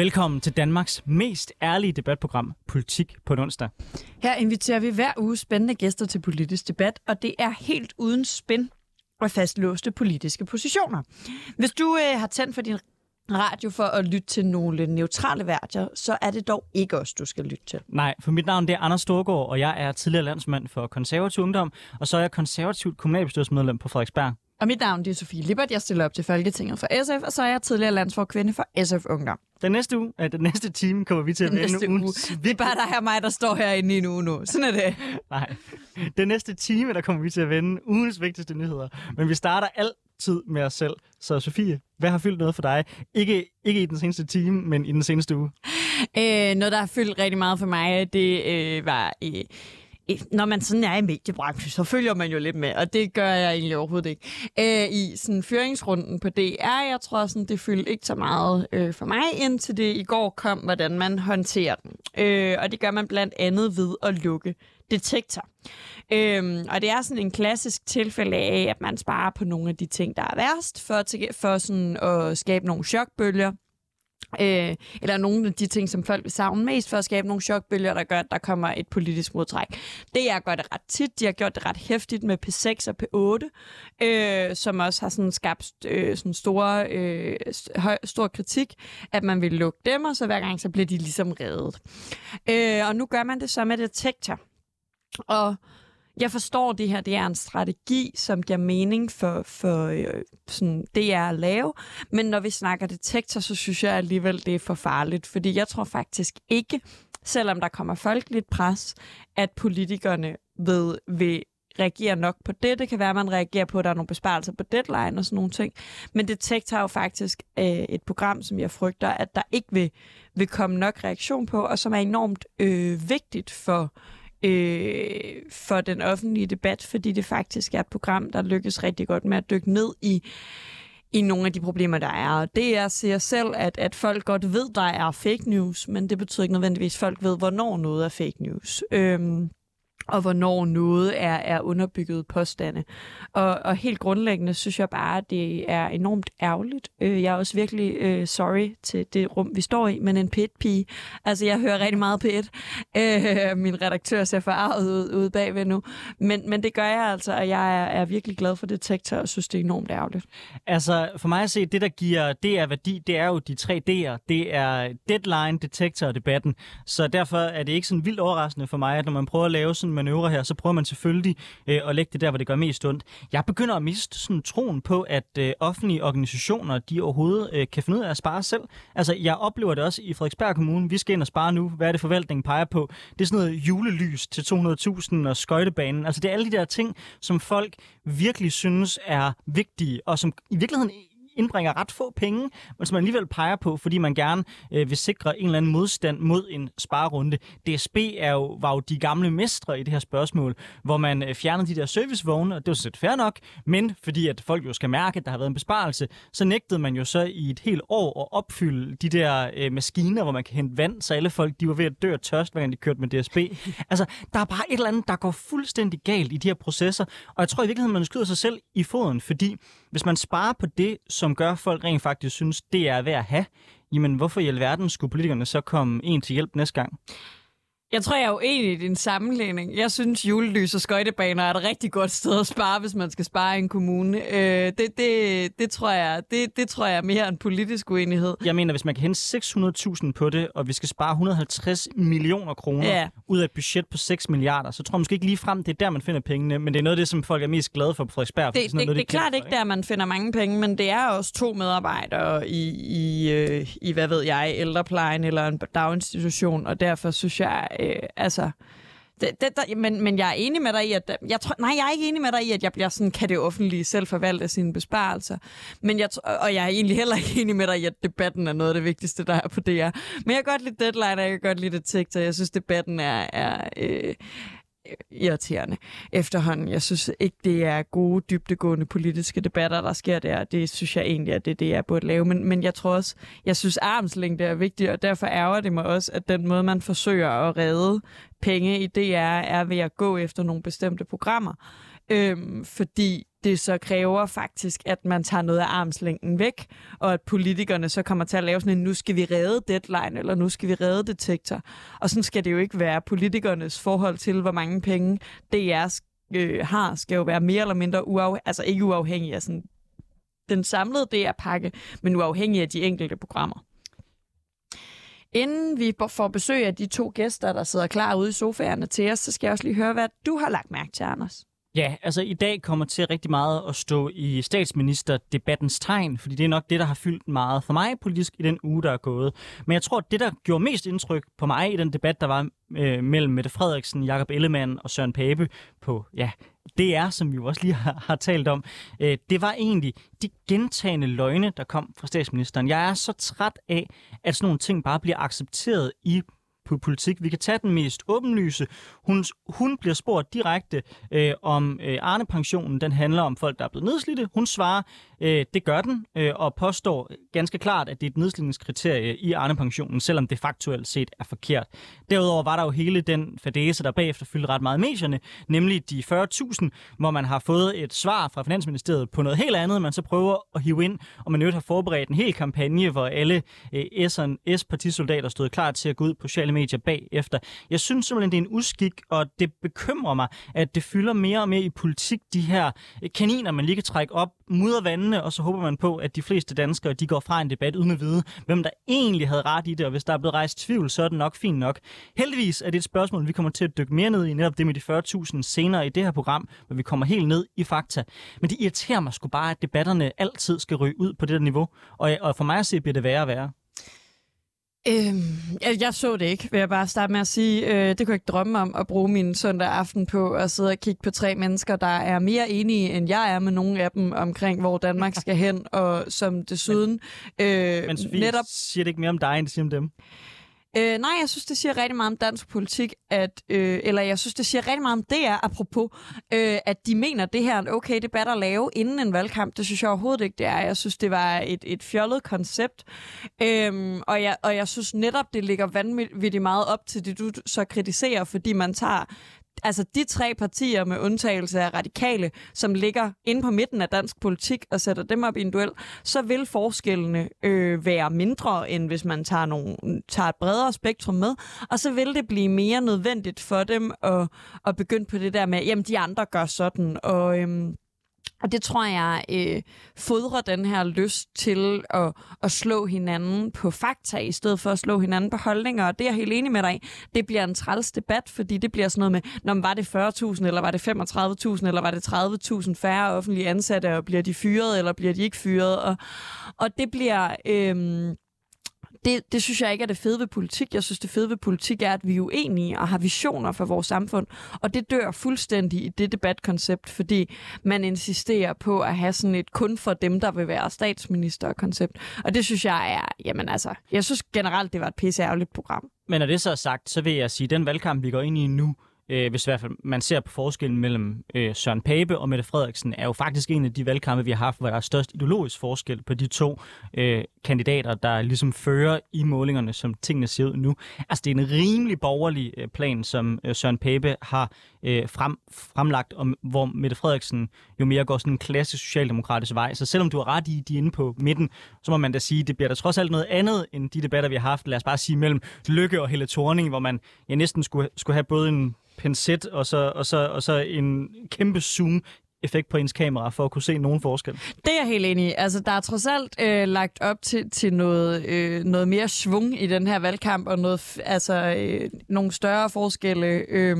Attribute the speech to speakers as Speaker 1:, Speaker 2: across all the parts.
Speaker 1: Velkommen til Danmarks mest ærlige debatprogram, Politik på onsdag.
Speaker 2: Her inviterer vi hver uge spændende gæster til politisk debat, og det er helt uden spin og fastlåste politiske positioner. Hvis du øh, har tændt for din radio for at lytte til nogle neutrale værdier, så er det dog ikke os, du skal lytte til.
Speaker 1: Nej, for mit navn det er Anders Storgård, og jeg er tidligere landsmand for konservativ ungdom, og så er jeg konservativt kommunalbestyrelsesmedlem på Frederiksberg.
Speaker 2: Og mit navn det er Sofie Lippert. Jeg stiller op til Folketinget for SF, og så er jeg tidligere landsforkvinde for SF Ungdom.
Speaker 1: Den næste uge, øh, den næste time, kommer vi til at
Speaker 2: Den
Speaker 1: vende ugens
Speaker 2: uge. Det er bare der her mig, der står herinde i en uge nu. Sådan er det.
Speaker 1: Nej. Den næste time, der kommer vi til at vende ugens vigtigste nyheder. Men vi starter altid med os selv. Så Sofie, hvad har fyldt noget for dig? Ikke, ikke i den seneste time, men i den seneste uge.
Speaker 2: Øh, noget, der har fyldt rigtig meget for mig, det øh, var... Øh, når man sådan er i mediebranchen, så følger man jo lidt med, og det gør jeg egentlig overhovedet ikke. Øh, I sådan fyringsrunden på DR, jeg tror sådan, det fyldte ikke så meget øh, for mig, indtil det i går kom, hvordan man håndterer den. Øh, og det gør man blandt andet ved at lukke detektor. Øhm, og det er sådan en klassisk tilfælde af, at man sparer på nogle af de ting, der er værst, for, til, for sådan at skabe nogle chokbølger. Øh, eller nogle af de ting, som folk vil savne mest for at skabe nogle chokbølger, der gør, at der kommer et politisk modtræk. Det jeg gør det ret tit. De har gjort det ret hæftigt med P6 og P8, øh, som også har sådan skabt øh, sådan store, øh, høj, stor kritik, at man vil lukke dem, og så hver gang så bliver de ligesom reddet. Øh, og nu gør man det så med detektor. Og jeg forstår, at det her det er en strategi, som giver mening for, for øh, sådan, det er at lave. Men når vi snakker detektor, så synes jeg alligevel, det er for farligt. Fordi jeg tror faktisk ikke, selvom der kommer folkeligt pres, at politikerne ved, vil reagere nok på det. Det kan være, at man reagerer på, at der er nogle besparelser på deadline og sådan nogle ting. Men Detektor har jo faktisk øh, et program, som jeg frygter, at der ikke vil, vil komme nok reaktion på, og som er enormt øh, vigtigt for øh, for den offentlige debat, fordi det faktisk er et program, der lykkes rigtig godt med at dykke ned i i nogle af de problemer, der er. Og det er siger selv, at, at folk godt ved, der er fake news, men det betyder ikke nødvendigvis, at folk ved, hvornår noget er fake news. Øhm, og hvornår noget er, er underbygget påstande. Og, og helt grundlæggende synes jeg bare, at det er enormt ærgerligt. Øh, jeg er også virkelig øh, sorry til det rum, vi står i, men en pit pige Altså, jeg hører rigtig meget P1. Øh, min redaktør ser forarvet ud, ud bagved nu. Men, men det gør jeg altså, og jeg er, er virkelig glad for detektor og synes, det er enormt ærgerligt.
Speaker 1: Altså, for mig at se, det der giver DR værdi, det er jo de tre D'er. Det er deadline, detektor og debatten. Så derfor er det ikke sådan vildt overraskende for mig, at når man prøver at lave sådan manøvre her, så prøver man selvfølgelig øh, at lægge det der, hvor det gør mest ondt. Jeg begynder at miste sådan troen på, at øh, offentlige organisationer, de overhovedet øh, kan finde ud af at spare selv. Altså, jeg oplever det også i Frederiksberg Kommune. Vi skal ind og spare nu. Hvad er det, forvaltningen peger på? Det er sådan noget julelys til 200.000 og skøjtebanen. Altså, det er alle de der ting, som folk virkelig synes er vigtige, og som i virkeligheden indbringer ret få penge, men som man alligevel peger på, fordi man gerne øh, vil sikre en eller anden modstand mod en sparerunde. DSB er jo, var jo de gamle mestre i det her spørgsmål, hvor man øh, fjernede de der servicevogne, og det var så fair nok, men fordi at folk jo skal mærke, at der har været en besparelse, så nægtede man jo så i et helt år at opfylde de der øh, maskiner, hvor man kan hente vand, så alle folk de var ved at dø af tørst, hver gang de kørte med DSB. altså, der er bare et eller andet, der går fuldstændig galt i de her processer, og jeg tror i virkeligheden, man skyder sig selv i foden, fordi hvis man sparer på det, som gør, at folk rent faktisk synes, det er værd at have, jamen hvorfor i alverden skulle politikerne så komme en til hjælp næste gang?
Speaker 2: Jeg tror, jeg er uenig i din sammenligning. Jeg synes, julelys og skøjtebaner er et rigtig godt sted at spare, hvis man skal spare i en kommune. Øh, det, det, det, tror jeg, det, det tror jeg er mere en politisk uenighed.
Speaker 1: Jeg mener, hvis man kan hente 600.000 på det, og vi skal spare 150 millioner kroner ja. ud af et budget på 6 milliarder, så tror jeg måske ikke lige frem, det er der, man finder pengene. Men det er noget af det, som folk er mest glade for på Frederiksberg.
Speaker 2: Det, det,
Speaker 1: noget,
Speaker 2: det, det er klart ikke der, man finder mange penge, men det er også to medarbejdere i, i, øh, i hvad ved jeg, ældreplejen eller en daginstitution, og derfor synes jeg, øh, altså... Det, det, der, men, men jeg er enig med dig i, at... Jeg tror, nej, jeg er ikke enig med dig i, at jeg bliver sådan, kan det offentlige selv forvalte sine besparelser. Men jeg, og jeg er egentlig heller ikke enig med dig i, at debatten er noget af det vigtigste, der er på DR. Men jeg kan godt lide deadline, og jeg kan godt lide det TikTok. Jeg synes, debatten er... er øh, irriterende efterhånden. Jeg synes ikke, det er gode, dybtegående politiske debatter, der sker der. Det synes jeg egentlig, at det er det, jeg burde lave. Men, men jeg tror også, jeg synes, armslængde er vigtigt, og derfor ærger det mig også, at den måde, man forsøger at redde penge i DR, er ved at gå efter nogle bestemte programmer. Øhm, fordi det så kræver faktisk, at man tager noget af armslængden væk, og at politikerne så kommer til at lave sådan en, nu skal vi redde deadline, eller nu skal vi redde detektor. Og sådan skal det jo ikke være. Politikernes forhold til, hvor mange penge DR øh, har, skal jo være mere eller mindre uafhængig, altså ikke uafhængig af sådan den samlede DR-pakke, men uafhængig af de enkelte programmer. Inden vi får besøg af de to gæster, der sidder klar ude i sofaerne til os, så skal jeg også lige høre, hvad du har lagt mærke til, Anders.
Speaker 1: Ja, altså i dag kommer til rigtig meget at stå i statsministerdebattens tegn, fordi det er nok det, der har fyldt meget for mig politisk i den uge, der er gået. Men jeg tror, at det, der gjorde mest indtryk på mig i den debat, der var øh, mellem Mette Frederiksen, Jakob Ellemann og Søren Pape på ja, DR, som vi jo også lige har, har talt om, øh, det var egentlig de gentagende løgne, der kom fra statsministeren. Jeg er så træt af, at sådan nogle ting bare bliver accepteret i på politik. Vi kan tage den mest åbenlyse. Hun, hun bliver spurgt direkte øh, om øh, Arne-pensionen. Den handler om folk, der er blevet nedslidte. Hun svarer, øh, det gør den, øh, og påstår ganske klart, at det er et nedslidningskriterie i Arne-pensionen, selvom det faktuelt set er forkert. Derudover var der jo hele den fadese, der bagefter fyldte ret meget i medierne, nemlig de 40.000, hvor man har fået et svar fra Finansministeriet på noget helt andet, man så prøver at hive ind, og man har forberedt en hel kampagne, hvor alle øh, S-partisoldater stod klar til at gå ud på sociale medier bagefter. Jeg synes simpelthen, det er en uskik, og det bekymrer mig, at det fylder mere og mere i politik, de her øh, kaniner, man lige kan trække op, mudder spændende, og så håber man på, at de fleste danskere de går fra en debat uden at vide, hvem der egentlig havde ret i det, og hvis der er blevet rejst tvivl, så er det nok fint nok. Heldigvis er det et spørgsmål, vi kommer til at dykke mere ned i, netop det med de 40.000 senere i det her program, hvor vi kommer helt ned i fakta. Men det irriterer mig sgu bare, at debatterne altid skal ryge ud på det der niveau, og, og for mig at se bliver det værre og værre.
Speaker 2: Øhm, jeg, jeg så det ikke, vil jeg bare starte med at sige. Øh, det kunne jeg ikke drømme om at bruge min søndag aften på at sidde og kigge på tre mennesker, der er mere enige, end jeg er med nogle af dem omkring, hvor Danmark skal hen, og som desuden...
Speaker 1: Men, øh, men Sofie, netop... siger det ikke mere om dig, end det siger om dem?
Speaker 2: Øh, nej, jeg synes, det siger rigtig meget om dansk politik, at, øh, eller jeg synes, det siger rigtig meget om det er, apropos, øh, at de mener, at det her er en okay debat at lave inden en valgkamp. Det synes jeg overhovedet ikke, det er. Jeg synes, det var et, et fjollet koncept. Øh, og, jeg, og jeg synes netop, det ligger vanvittigt meget op til det, du så kritiserer, fordi man tager altså de tre partier med undtagelse af radikale, som ligger inde på midten af dansk politik og sætter dem op i en duel, så vil forskellene øh, være mindre, end hvis man tager, nogle, tager et bredere spektrum med. Og så vil det blive mere nødvendigt for dem at, at begynde på det der med, jamen de andre gør sådan, og... Øh, og det tror jeg øh, fodrer den her lyst til at, at slå hinanden på fakta, i stedet for at slå hinanden på holdninger. Og det er jeg helt enig med dig i. Det bliver en træls debat, fordi det bliver sådan noget med, når var det 40.000, eller var det 35.000, eller var det 30.000 færre offentlige ansatte, og bliver de fyret, eller bliver de ikke fyret? Og, og det bliver... Øh, det, det synes jeg ikke er det fede ved politik. Jeg synes, det fede ved politik er, at vi er uenige og har visioner for vores samfund. Og det dør fuldstændig i det debatkoncept, fordi man insisterer på at have sådan et kun for dem, der vil være statsminister-koncept. Og det synes jeg er, jamen altså, jeg synes generelt, det var et pisse program.
Speaker 1: Men når det så er sagt, så vil jeg sige, at den valgkamp, vi går ind i nu, øh, hvis i hvert fald man ser på forskellen mellem øh, Søren Pape og Mette Frederiksen, er jo faktisk en af de valgkampe, vi har haft, hvor der er størst ideologisk forskel på de to øh, kandidater, der ligesom fører i målingerne, som tingene ser ud nu. Altså det er en rimelig borgerlig øh, plan, som øh, Søren Pape har øh, frem, fremlagt, om, hvor Mette Frederiksen jo mere går sådan en klassisk socialdemokratisk vej. Så selvom du har ret i, de er inde på midten, så må man da sige, det bliver da trods alt noget andet end de debatter, vi har haft. Lad os bare sige mellem Lykke og Helle Thorning, hvor man ja, næsten skulle, skulle have både en pincet og så, og så, og så en kæmpe zoom effekt på ens kamera for at kunne se nogen forskel.
Speaker 2: Det er jeg helt enig i. Altså, der er trods alt øh, lagt op til, til noget, øh, noget mere svung i den her valgkamp, og noget, altså, øh, nogle større forskelle øh,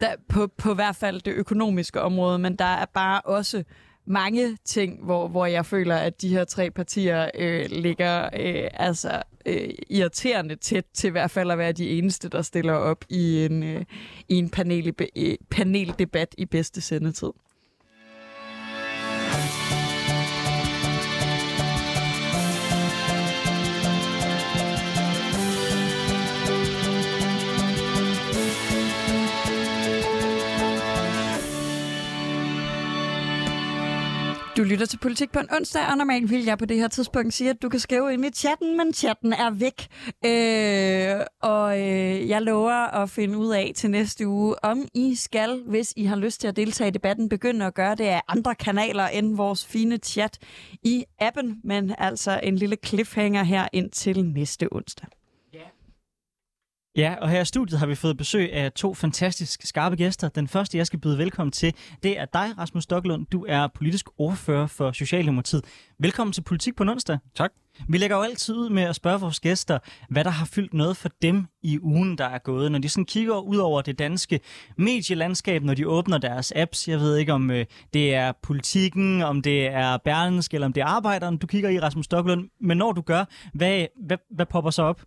Speaker 2: der, på, på hvert fald det økonomiske område, men der er bare også mange ting, hvor, hvor jeg føler, at de her tre partier øh, ligger øh, altså øh, irriterende tæt til i hvert fald at være de eneste, der stiller op i en, øh, i en panel, øh, paneldebat i bedste sendetid. Du lytter til Politik på en onsdag, og normalt vil jeg på det her tidspunkt sige, at du kan skrive ind i chatten, men chatten er væk. Øh, og øh, jeg lover at finde ud af til næste uge, om I skal, hvis I har lyst til at deltage i debatten, begynde at gøre det af andre kanaler end vores fine chat i appen, men altså en lille cliffhanger her ind til næste onsdag.
Speaker 1: Ja, og her i studiet har vi fået besøg af to fantastisk skarpe gæster. Den første, jeg skal byde velkommen til, det er dig, Rasmus Stocklund. Du er politisk ordfører for Socialdemokratiet. Velkommen til Politik på onsdag.
Speaker 3: Tak.
Speaker 1: Vi lægger jo altid ud med at spørge vores gæster, hvad der har fyldt noget for dem i ugen, der er gået. Når de sådan kigger ud over det danske medielandskab, når de åbner deres apps. Jeg ved ikke, om øh, det er politikken, om det er Berlingske, eller om det er arbejderen, du kigger i, Rasmus Stocklund. Men når du gør, hvad, hvad, hvad popper så op?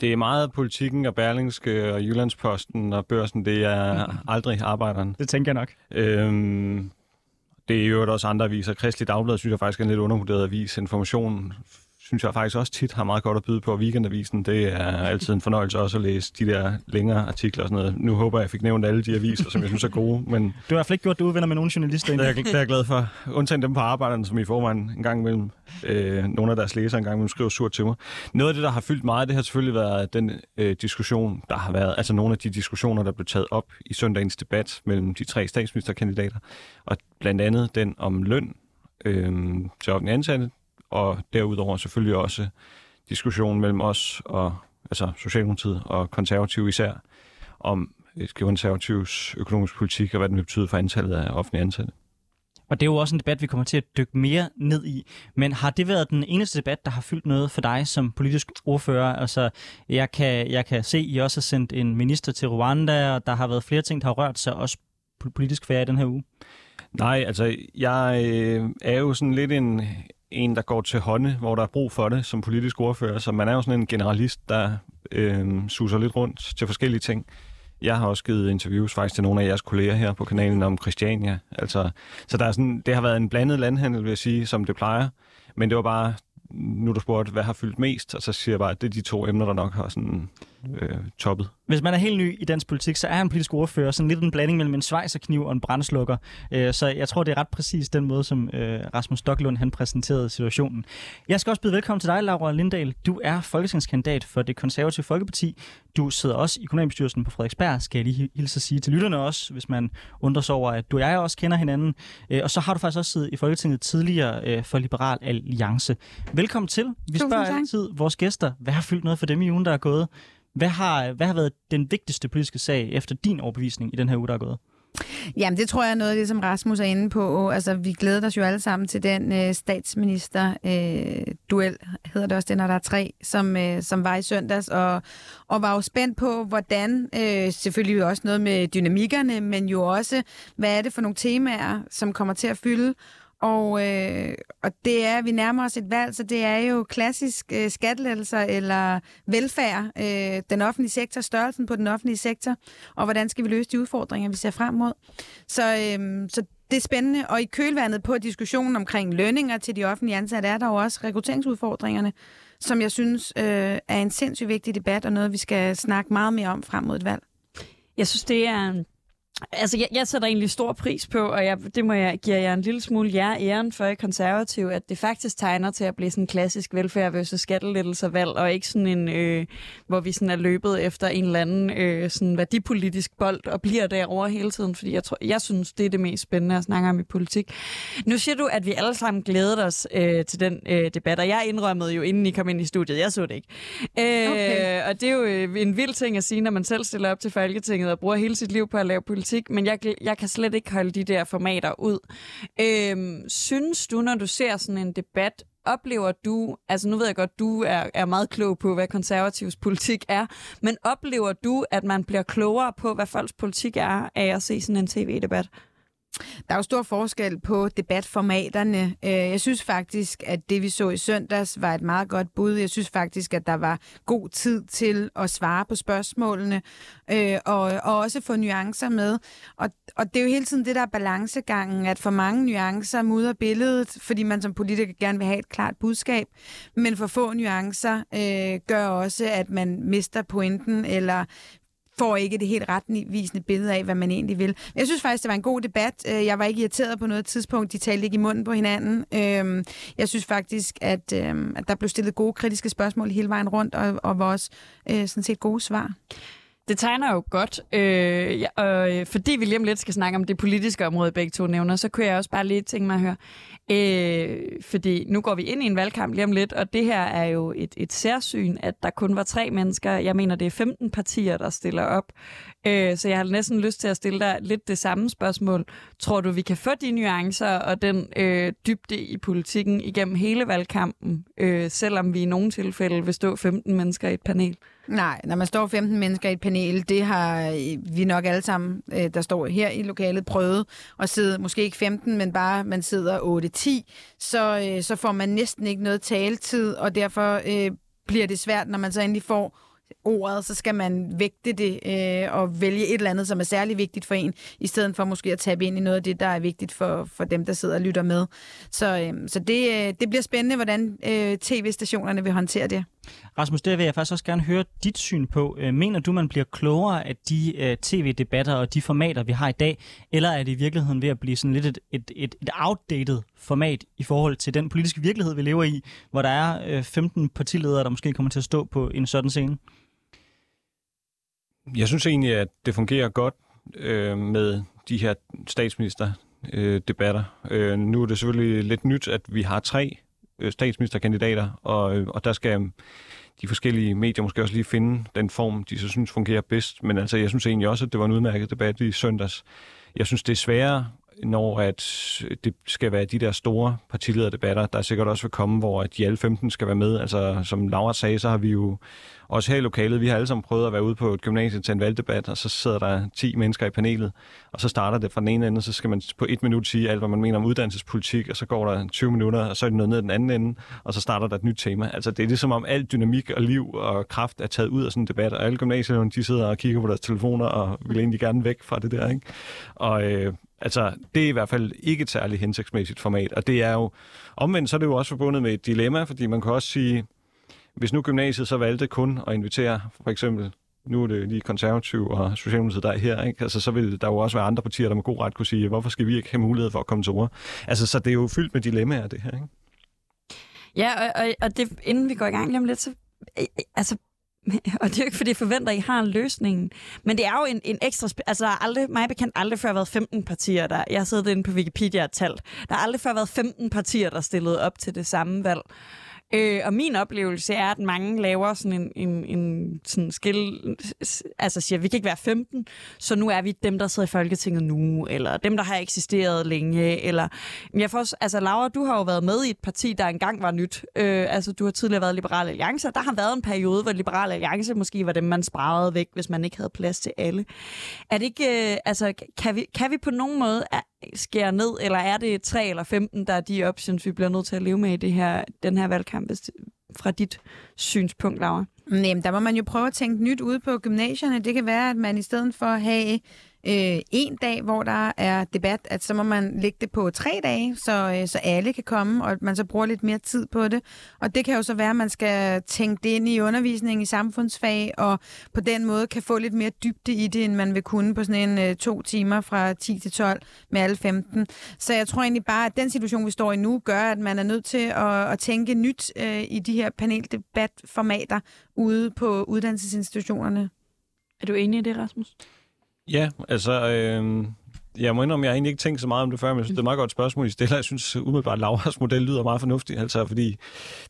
Speaker 3: Det er meget politikken og Berlingske og Jyllandsposten og børsen. Det er aldrig arbejderen.
Speaker 1: Det tænker jeg nok.
Speaker 3: Øhm, det er jo også andre aviser. Kristelig Dagblad synes jeg faktisk er en lidt undervurderet avis. Information synes jeg faktisk også tit har meget godt at byde på. Weekendavisen, det er altid en fornøjelse også at læse de der længere artikler og sådan noget. Nu håber jeg, jeg fik nævnt alle de aviser, som jeg synes er gode, men
Speaker 1: Du har i hvert fald ikke gjort det uvenner med nogle journalister
Speaker 3: det er, jeg, det er jeg glad for. Undtagen dem på arbejderne, som i forvejen en gang imellem, øh, nogle af deres læsere en gang imellem skriver surt til mig. Noget af det, der har fyldt meget, det har selvfølgelig været den øh, diskussion, der har været, altså nogle af de diskussioner, der blev taget op i søndagens debat mellem de tre statsministerkandidater, og blandt andet den om løn øh, til offentlige ansatte, og derudover selvfølgelig også diskussionen mellem os og altså Socialdemokratiet og konservative især, om øh, konservativs økonomisk politik og hvad den vil betyde for antallet af offentlige ansatte.
Speaker 1: Og det er jo også en debat, vi kommer til at dykke mere ned i. Men har det været den eneste debat, der har fyldt noget for dig som politisk ordfører? Altså, jeg kan, jeg kan se, at I også har sendt en minister til Rwanda, og der har været flere ting, der har rørt sig også politisk færre i den her uge.
Speaker 3: Nej, altså jeg øh, er jo sådan lidt en, en, der går til hånde, hvor der er brug for det som politisk ordfører. Så man er jo sådan en generalist, der øh, suser lidt rundt til forskellige ting. Jeg har også givet interviews faktisk til nogle af jeres kolleger her på kanalen om Christiania. Altså, så der er sådan, det har været en blandet landhandel, vil jeg sige, som det plejer. Men det var bare, nu du spurgte, hvad har fyldt mest, og så siger jeg bare, at det er de to emner, der nok har sådan øh, toppet.
Speaker 1: Hvis man er helt ny i dansk politik, så er han politisk ordfører sådan lidt en blanding mellem en svejserkniv og en brændslukker. Øh, Så jeg tror, det er ret præcis den måde, som øh, Rasmus Stocklund han præsenterede situationen. Jeg skal også byde velkommen til dig, Laura Lindahl. Du er folketingskandidat for det konservative Folkeparti. Du sidder også i kommunalbestyrelsen på Frederiksberg, skal jeg lige hilse at sige til lytterne også, hvis man undrer sig over, at du og jeg også kender hinanden. Øh, Og så har du faktisk også siddet i Folketinget tidligere øh, for Liberal Alliance. Velkommen til. Vi spørger altid vores gæster, hvad har fyldt noget for dem i ugen, der er gået? Hvad har, hvad har været den vigtigste politiske sag efter din overbevisning i den her uge, der er gået?
Speaker 4: Jamen, det tror jeg er noget af det, som Rasmus er inde på. Altså, vi glæder os jo alle sammen til den øh, statsminister-duel, øh, hedder det også det, når der er tre, som, øh, som var i søndags, og, og var jo spændt på, hvordan, øh, selvfølgelig også noget med dynamikkerne, men jo også, hvad er det for nogle temaer, som kommer til at fylde, og, øh, og det er, vi nærmer os et valg, så det er jo klassisk øh, skattelettelser eller velfærd, øh, den offentlige sektor, størrelsen på den offentlige sektor, og hvordan skal vi løse de udfordringer, vi ser frem mod. Så, øh, så det er spændende, og i kølvandet på diskussionen omkring lønninger til de offentlige ansatte, er der jo også rekrutteringsudfordringerne, som jeg synes øh, er en sindssygt vigtig debat, og noget, vi skal snakke meget mere om frem mod et valg.
Speaker 2: Jeg synes, det er... Altså, jeg, jeg sætter egentlig stor pris på, og jeg, det må jeg give jer en lille smule jer æren for i konservativ, at det faktisk tegner til at blive sådan en klassisk velfærd versus skattelettelser valg, og ikke sådan en, øh, hvor vi sådan er løbet efter en eller anden øh, sådan værdipolitisk bold og bliver derovre hele tiden, fordi jeg, tror, jeg synes, det er det mest spændende at snakke om i politik. Nu siger du, at vi alle sammen glædede os øh, til den øh, debat, og jeg indrømmede jo, inden I kom ind i studiet, jeg så det ikke. Øh,
Speaker 4: Okay.
Speaker 2: Og det er jo øh, en vild ting at sige, når man selv stiller op til Folketinget og bruger hele sit liv på at lave politik, men jeg, jeg kan slet ikke holde de der formater ud. Øhm, synes du, når du ser sådan en debat, oplever du, altså nu ved jeg godt, du er, er meget klog på, hvad konservativs politik er, men oplever du, at man bliver klogere på, hvad folks politik er, af at se sådan en tv-debat?
Speaker 4: Der er jo stor forskel på debatformaterne. Øh, jeg synes faktisk, at det vi så i søndags var et meget godt bud. Jeg synes faktisk, at der var god tid til at svare på spørgsmålene øh, og, og også få nuancer med. Og, og det er jo hele tiden det, der er balancegangen, at for mange nuancer mudder billedet, fordi man som politiker gerne vil have et klart budskab, men for få nuancer øh, gør også, at man mister pointen eller får ikke det helt retvisende billede af, hvad man egentlig vil. Men jeg synes faktisk, det var en god debat. Øh, jeg var ikke irriteret på noget tidspunkt. De talte ikke i munden på hinanden. Øhm, jeg synes faktisk, at, øhm, at der blev stillet gode kritiske spørgsmål hele vejen rundt, og, og var også øh, sådan set gode svar.
Speaker 2: Det tegner jo godt, øh, ja, og øh, fordi vi lige om lidt skal snakke om det politiske område, begge to nævner, så kunne jeg også bare lige tænke mig at høre, øh, fordi nu går vi ind i en valgkamp lige om lidt, og det her er jo et, et særsyn, at der kun var tre mennesker. Jeg mener, det er 15 partier, der stiller op. Øh, så jeg har næsten lyst til at stille dig lidt det samme spørgsmål. Tror du, vi kan få de nuancer og den øh, dybde i politikken igennem hele valgkampen, øh, selvom vi i nogle tilfælde vil stå 15 mennesker i et panel?
Speaker 4: Nej, når man står 15 mennesker i et panel, det har øh, vi nok alle sammen, øh, der står her i lokalet, prøvet at sidde, måske ikke 15, men bare man sidder 8-10, så, øh, så får man næsten ikke noget taletid, og derfor øh, bliver det svært, når man så endelig får ordet, så skal man vægte det øh, og vælge et eller andet, som er særlig vigtigt for en, i stedet for måske at tabe ind i noget af det, der er vigtigt for, for dem, der sidder og lytter med. Så, øh, så det, øh, det bliver spændende, hvordan øh, tv-stationerne vil håndtere det.
Speaker 1: Rasmus, der vil jeg faktisk også gerne høre dit syn på. Øh, mener du, man bliver klogere af de øh, tv-debatter og de formater, vi har i dag, eller er det i virkeligheden ved at blive sådan lidt et, et, et, et outdated format i forhold til den politiske virkelighed, vi lever i, hvor der er øh, 15 partiledere, der måske kommer til at stå på en sådan scene?
Speaker 3: Jeg synes egentlig, at det fungerer godt øh, med de her statsministerdebatter. Øh, Øh, nu er det selvfølgelig lidt nyt, at vi har tre øh, statsministerkandidater, og, øh, og der skal de forskellige medier måske også lige finde den form, de så synes fungerer bedst. Men altså, jeg synes egentlig også, at det var en udmærket debat i søndags. Jeg synes, det er sværere når at det skal være de der store partilederdebatter, der sikkert også vil komme, hvor de alle 15 skal være med. Altså, som Laura sagde, så har vi jo også her i lokalet, vi har alle sammen prøvet at være ude på et gymnasium til en valgdebat, og så sidder der 10 mennesker i panelet, og så starter det fra den ene ende, så skal man på et minut sige alt, hvad man mener om uddannelsespolitik, og så går der 20 minutter, og så er det noget ned den anden ende, og så starter der et nyt tema. Altså det er ligesom om al dynamik og liv og kraft er taget ud af sådan en debat, og alle gymnasierne, de sidder og kigger på deres telefoner og vil egentlig gerne væk fra det der, ikke? Og øh, Altså, det er i hvert fald ikke et særligt hensigtsmæssigt format, og det er jo, omvendt så er det jo også forbundet med et dilemma, fordi man kan også sige, hvis nu gymnasiet så valgte kun at invitere, for eksempel, nu er det lige konservativ og Socialdemokratiet, der er her, ikke? Altså, så vil der jo også være andre partier, der med god ret kunne sige, hvorfor skal vi ikke have mulighed for at komme til ord? Altså, så det er jo fyldt med dilemmaer, det her, ikke?
Speaker 2: Ja, og, og, og det, inden vi går i gang lige om lidt, så øh, øh, altså, og det er jo ikke, fordi jeg forventer, at I har en løsning. Men det er jo en, en ekstra... Altså, der har aldrig, mig bekendt aldrig før været 15 partier, der... Jeg sidder inde på Wikipedia og talt. Der har aldrig før været 15 partier, der stillede op til det samme valg. Øh, og min oplevelse er, at mange laver sådan en, en, en sådan skil, altså siger, vi kan ikke være 15, så nu er vi dem, der sidder i Folketinget nu, eller dem, der har eksisteret længe, eller jeg får, altså Laura, du har jo været med i et parti, der engang var nyt. Øh, altså, du har tidligere været Liberal Alliance, og der har været en periode, hvor Liberal Alliance måske var dem, man sparede væk, hvis man ikke havde plads til alle. Er det ikke, øh, altså, kan vi, kan vi på nogen måde skære ned, eller er det 3 eller 15, der er de options, vi bliver nødt til at leve med i det her, den her valgkamp, fra dit synspunkt, Laura?
Speaker 4: Jamen, der må man jo prøve at tænke nyt ude på gymnasierne. Det kan være, at man i stedet for at have øh, en dag, hvor der er debat, at så må man lægge det på tre dage, så, øh, så alle kan komme, og at man så bruger lidt mere tid på det. Og det kan jo så være, at man skal tænke det ind i undervisningen i samfundsfag, og på den måde kan få lidt mere dybde i det, end man vil kunne på sådan en øh, to timer fra 10 til 12 med alle 15. Så jeg tror egentlig bare, at den situation, vi står i nu, gør, at man er nødt til at, at tænke nyt øh, i de her paneldebatformater ude på uddannelsesinstitutionerne.
Speaker 2: Er du enig i det, Rasmus?
Speaker 3: Ja, altså... Øh, jeg må indrømme, jeg har egentlig ikke tænkt så meget om det før, men jeg synes, det er et meget godt spørgsmål, I stiller. Jeg synes umiddelbart, at Lauras model lyder meget fornuftig, altså, fordi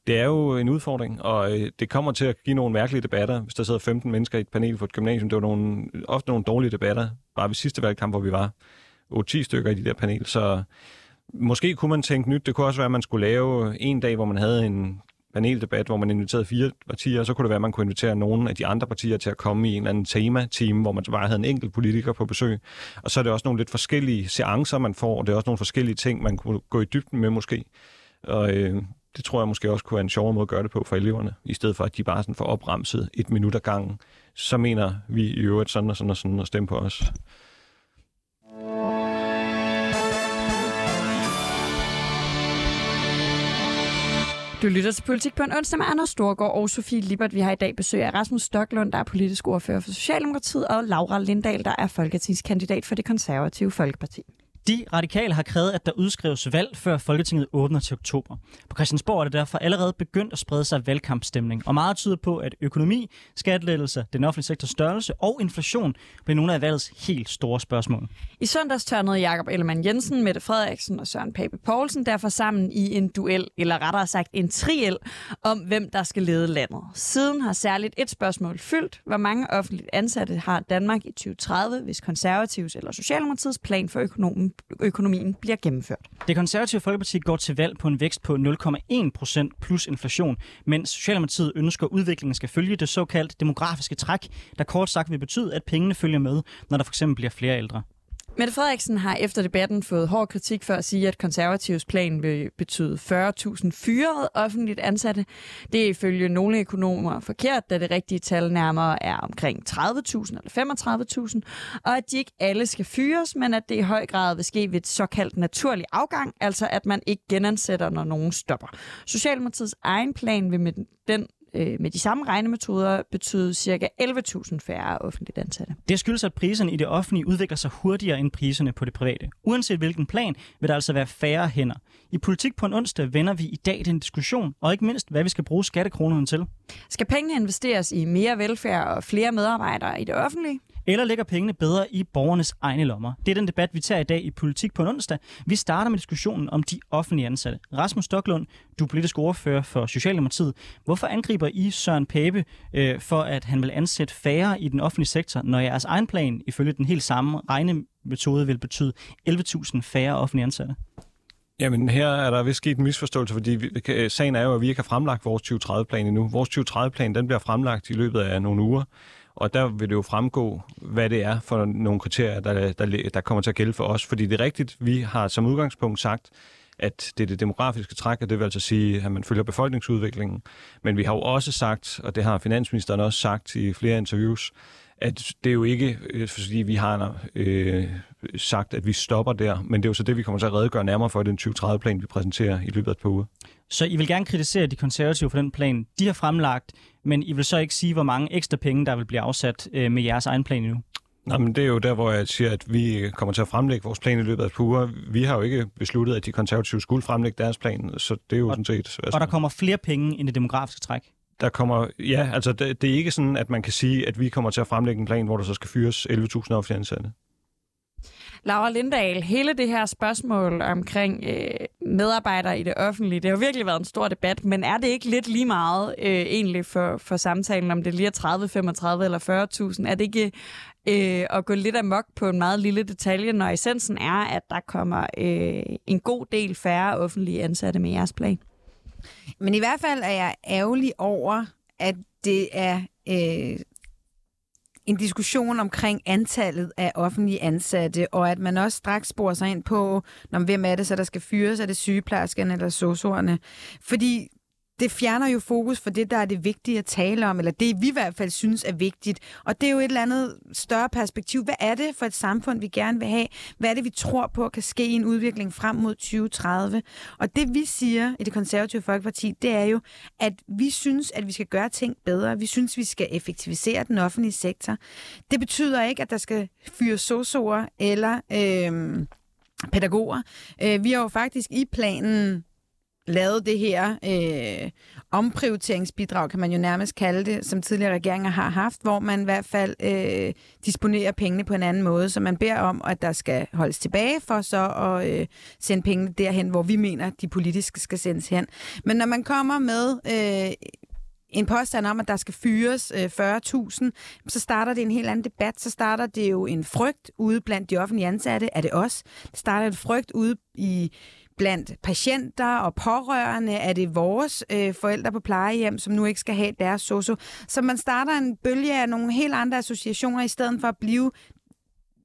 Speaker 3: det er jo en udfordring, og øh, det kommer til at give nogle mærkelige debatter, hvis der sidder 15 mennesker i et panel for et gymnasium. Det var nogle, ofte nogle dårlige debatter, bare ved sidste valgkamp, hvor vi var 8-10 stykker i de der panel, så måske kunne man tænke nyt. Det kunne også være, at man skulle lave en dag, hvor man havde en paneldebat, hvor man inviterede fire partier, og så kunne det være, at man kunne invitere nogle af de andre partier til at komme i en eller anden tema-team, hvor man bare havde en enkelt politiker på besøg. Og så er det også nogle lidt forskellige seancer, man får, og det er også nogle forskellige ting, man kunne gå i dybden med måske. Og øh, det tror jeg måske også kunne være en sjovere måde at gøre det på for eleverne, i stedet for at de bare sådan får opremset et minut ad gangen. Så mener vi i øvrigt sådan og sådan og sådan og stemme på os.
Speaker 2: Du lytter til Politik på en onsdag med Anders Storgård og Sofie Libert. Vi har i dag besøg af Rasmus Stoklund, der er politisk ordfører for Socialdemokratiet, og Laura Lindahl, der er folketingskandidat for det konservative Folkeparti.
Speaker 1: De radikale har krævet, at der udskrives valg, før Folketinget åbner til oktober. På Christiansborg er det derfor allerede begyndt at sprede sig valgkampstemning, og meget tyder på, at økonomi, skattelettelser, den offentlige sektors størrelse og inflation bliver nogle af valgets helt store spørgsmål.
Speaker 2: I søndags tørnede Jakob Ellemann Jensen, Mette Frederiksen og Søren Pape Poulsen derfor sammen i en duel, eller rettere sagt en triel, om hvem der skal lede landet. Siden har særligt et spørgsmål fyldt. Hvor mange offentligt ansatte har Danmark i 2030, hvis konservativs eller Socialdemokratiets plan for økonomen økonomien bliver gennemført.
Speaker 1: Det konservative Folkeparti går til valg på en vækst på 0,1 procent plus inflation, mens Socialdemokratiet ønsker, at udviklingen skal følge det såkaldte demografiske træk, der kort sagt vil betyde, at pengene følger med, når der fx bliver flere ældre.
Speaker 2: Mette Frederiksen har efter debatten fået hård kritik for at sige, at konservativs plan vil betyde 40.000 fyrede offentligt ansatte. Det er ifølge nogle økonomer forkert, da det rigtige tal nærmere er omkring 30.000 eller 35.000, og at de ikke alle skal fyres, men at det i høj grad vil ske ved et såkaldt naturlig afgang, altså at man ikke genansætter, når nogen stopper. Socialdemokratiets egen plan vil med den øh, med de samme regnemetoder betyde ca. 11.000 færre offentligt ansatte.
Speaker 1: Det skyldes, at priserne i det offentlige udvikler sig hurtigere end priserne på det private. Uanset hvilken plan, vil der altså være færre hænder. I politik på en onsdag vender vi i dag den diskussion, og ikke mindst, hvad vi skal bruge skattekronerne til.
Speaker 2: Skal pengene investeres i mere velfærd og flere medarbejdere i det offentlige?
Speaker 1: Eller ligger pengene bedre i borgernes egne lommer? Det er den debat, vi tager i dag i Politik på en onsdag. Vi starter med diskussionen om de offentlige ansatte. Rasmus Stoklund, du er politisk ordfører for Socialdemokratiet. Hvorfor angriber I Søren Pape øh, for, at han vil ansætte færre i den offentlige sektor, når jeres egen plan ifølge den helt samme regnemetode vil betyde 11.000 færre offentlige ansatte?
Speaker 3: Jamen her er der vist sket en misforståelse, fordi vi, sagen er jo, at vi ikke har fremlagt vores 2030-plan endnu. Vores 2030-plan den bliver fremlagt i løbet af nogle uger. Og der vil det jo fremgå, hvad det er for nogle kriterier, der, der, der kommer til at gælde for os. Fordi det er rigtigt, vi har som udgangspunkt sagt, at det er det demografiske træk, og det vil altså sige, at man følger befolkningsudviklingen. Men vi har jo også sagt, og det har finansministeren også sagt i flere interviews, at det er jo ikke, øh, fordi vi har øh, sagt, at vi stopper der, men det er jo så det, vi kommer til at redegøre nærmere for, den 2030-plan, vi præsenterer i løbet af et par uger.
Speaker 1: Så I vil gerne kritisere de konservative for den plan, de har fremlagt, men I vil så ikke sige, hvor mange ekstra penge, der vil blive afsat øh, med jeres egen plan nu?
Speaker 3: Nej, men det er jo der, hvor jeg siger, at vi kommer til at fremlægge vores plan i løbet af et par uger. Vi har jo ikke besluttet, at de konservative skulle fremlægge deres plan, så det er jo
Speaker 1: og,
Speaker 3: sådan set... Altså,
Speaker 1: og der kommer flere penge end det demografiske træk?
Speaker 3: Der kommer, ja, altså det, det er ikke sådan, at man kan sige, at vi kommer til at fremlægge en plan, hvor der så skal fyres 11.000 offentlige ansatte.
Speaker 2: Laura Lindahl, hele det her spørgsmål omkring øh, medarbejdere i det offentlige, det har virkelig været en stor debat, men er det ikke lidt lige meget øh, egentlig for, for samtalen, om det lige er 30, 35 eller 40.000? Er det ikke øh, at gå lidt amok på en meget lille detalje, når essensen er, at der kommer øh, en god del færre offentlige ansatte med jeres plan?
Speaker 4: Men i hvert fald er jeg ærgerlig over, at det er øh, en diskussion omkring antallet af offentlige ansatte, og at man også straks sporer sig ind på, når, hvem er det så, der skal fyres? Er det sygeplejerskerne eller sosuerne? Fordi det fjerner jo fokus for det, der er det vigtige at tale om, eller det vi i hvert fald synes er vigtigt. Og det er jo et eller andet større perspektiv. Hvad er det for et samfund, vi gerne vil have? Hvad er det, vi tror på kan ske i en udvikling frem mod 2030? Og det vi siger i det konservative Folkeparti, det er jo, at vi synes, at vi skal gøre ting bedre. Vi synes, vi skal effektivisere den offentlige sektor. Det betyder ikke, at der skal fyre sosuer eller... Øhm, øh, pædagoger. Vi har jo faktisk i planen lavet det her øh, omprioriteringsbidrag, kan man jo nærmest kalde det, som tidligere regeringer har haft, hvor man i hvert fald øh, disponerer pengene på en anden måde, så man beder om, at der skal holdes tilbage for så at øh, sende pengene derhen, hvor vi mener, de politiske skal sendes hen. Men når man kommer med øh, en påstand om, at der skal fyres øh, 40.000, så starter det en helt anden debat. Så starter det jo en frygt ude blandt de offentlige ansatte. Er det os? Det starter en frygt ude i blandt patienter og pårørende? Er det vores øh, forældre på plejehjem, som nu ikke skal have deres sosu? Så man starter en bølge af nogle helt andre associationer, i stedet for at blive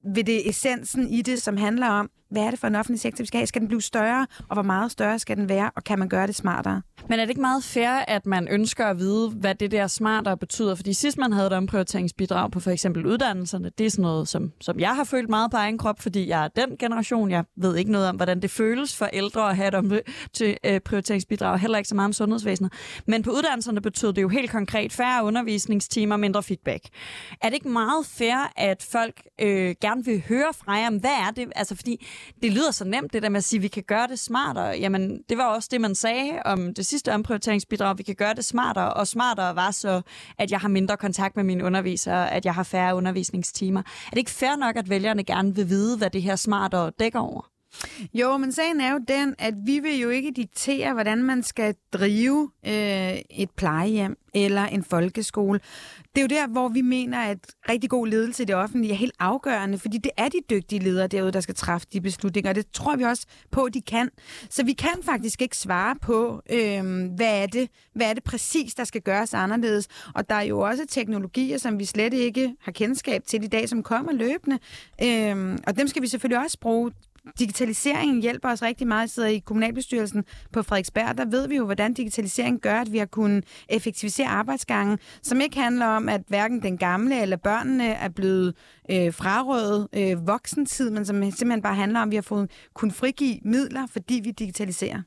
Speaker 4: ved det essensen i det, som handler om, hvad er det for en offentlig sektor, vi skal have? Skal den blive større, og hvor meget større skal den være, og kan man gøre det smartere?
Speaker 2: Men er det ikke meget fair, at man ønsker at vide, hvad det der smartere betyder? Fordi sidst man havde et omprioriteringsbidrag på for eksempel uddannelserne, det er sådan noget, som, som jeg har følt meget på egen krop, fordi jeg er den generation. Jeg ved ikke noget om, hvordan det føles for ældre at have et omprioriteringsbidrag, øh, heller ikke så meget om sundhedsvæsenet. Men på uddannelserne betød det jo helt konkret færre undervisningstimer, mindre feedback. Er det ikke meget fair, at folk øh, gerne vil høre fra jer, hvad er det? Altså, fordi det lyder så nemt, det der med at sige, at vi kan gøre det smartere. Jamen, det var også det, man sagde om det sidste omprioriteringsbidrag. Vi kan gøre det smartere, og smartere var så, at jeg har mindre kontakt med mine undervisere, at jeg har færre undervisningstimer. Er det ikke fair nok, at vælgerne gerne vil vide, hvad det her smartere dækker over?
Speaker 4: Jo, men sagen er jo den, at vi vil jo ikke diktere, hvordan man skal drive øh, et plejehjem eller en folkeskole. Det er jo der, hvor vi mener, at rigtig god ledelse i det offentlige er helt afgørende, fordi det er de dygtige ledere derude, der skal træffe de beslutninger, og det tror vi også på, at de kan. Så vi kan faktisk ikke svare på, øh, hvad, er det, hvad er det præcis, der skal gøres anderledes. Og der er jo også teknologier, som vi slet ikke har kendskab til i dag, som kommer løbende. Øh, og dem skal vi selvfølgelig også bruge digitaliseringen hjælper os rigtig meget. Jeg sidder i kommunalbestyrelsen på Frederiksberg, der ved vi jo, hvordan digitalisering gør, at vi har kunnet effektivisere arbejdsgangen, som ikke handler om, at hverken den gamle eller børnene er blevet øh, frarøvet øh, voksentid, men som simpelthen bare handler om, at vi har fået kun frigive midler, fordi vi digitaliserer.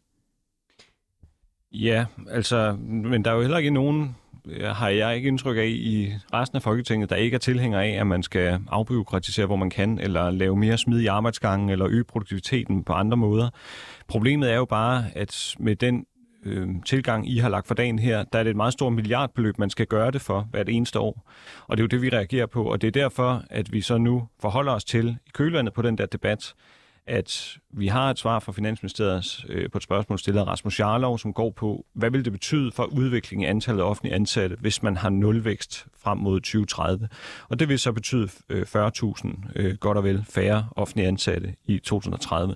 Speaker 3: Ja, altså, men der er jo heller ikke nogen Øh, har jeg ikke indtryk af i resten af Folketinget, der ikke er tilhænger af, at man skal afbyråkratisere, hvor man kan, eller lave mere smidige arbejdsgange, eller øge produktiviteten på andre måder. Problemet er jo bare, at med den øh, tilgang, I har lagt for dagen her, der er det et meget stort milliardbeløb, man skal gøre det for hvert eneste år. Og det er jo det, vi reagerer på, og det er derfor, at vi så nu forholder os til i kølvandet på den der debat, at vi har et svar fra Finansministeriet øh, på et spørgsmål stillet af Rasmus Jarlov, som går på, hvad vil det betyde for udviklingen i antallet af offentlige ansatte, hvis man har nulvækst frem mod 2030? Og det vil så betyde øh, 40.000 øh, godt og vel færre offentlige ansatte i 2030.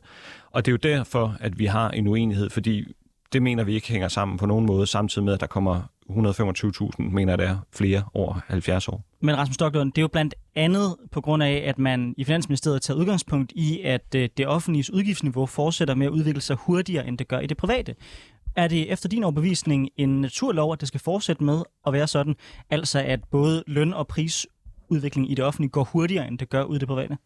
Speaker 3: Og det er jo derfor, at vi har en uenighed, fordi det mener vi ikke hænger sammen på nogen måde, samtidig med, at der kommer 125.000, mener det er, flere over 70 år.
Speaker 1: Men Rasmus Stocklund, det er jo blandt andet på grund af, at man i Finansministeriet tager udgangspunkt i, at øh, det offentlige udgiftsniveau fortsætter med at udvikle sig hurtigere, end det gør i det private. Er det efter din overbevisning en naturlov, at det skal fortsætte med at være sådan, altså at både løn- og prisudvikling i det offentlige går hurtigere, end det gør ud i det private?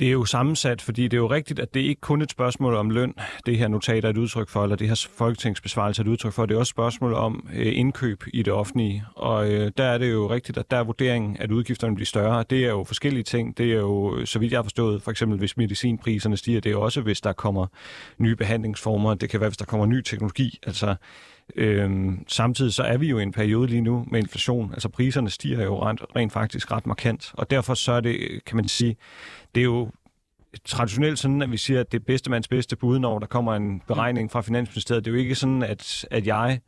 Speaker 3: Det er jo sammensat, fordi det er jo rigtigt, at det ikke kun er et spørgsmål om løn, det her notat er et udtryk for, eller det her folketingsbesvarelse er et udtryk for. Det er også et spørgsmål om øh, indkøb i det offentlige. Og øh, der er det jo rigtigt, at der er vurderingen, at udgifterne bliver større. Det er jo forskellige ting. Det er jo, øh, så vidt jeg har forstået, for eksempel hvis medicinpriserne stiger, det er også, hvis der kommer nye behandlingsformer. Det kan være, hvis der kommer ny teknologi. Altså, Øhm, samtidig så er vi jo i en periode lige nu med inflation. Altså priserne stiger jo rent, rent faktisk ret markant, og derfor så er det, kan man sige, det er jo traditionelt sådan, at vi siger, at det er bedste mands bedste bud, når der kommer en beregning fra Finansministeriet. Det er jo ikke sådan, at, at jeg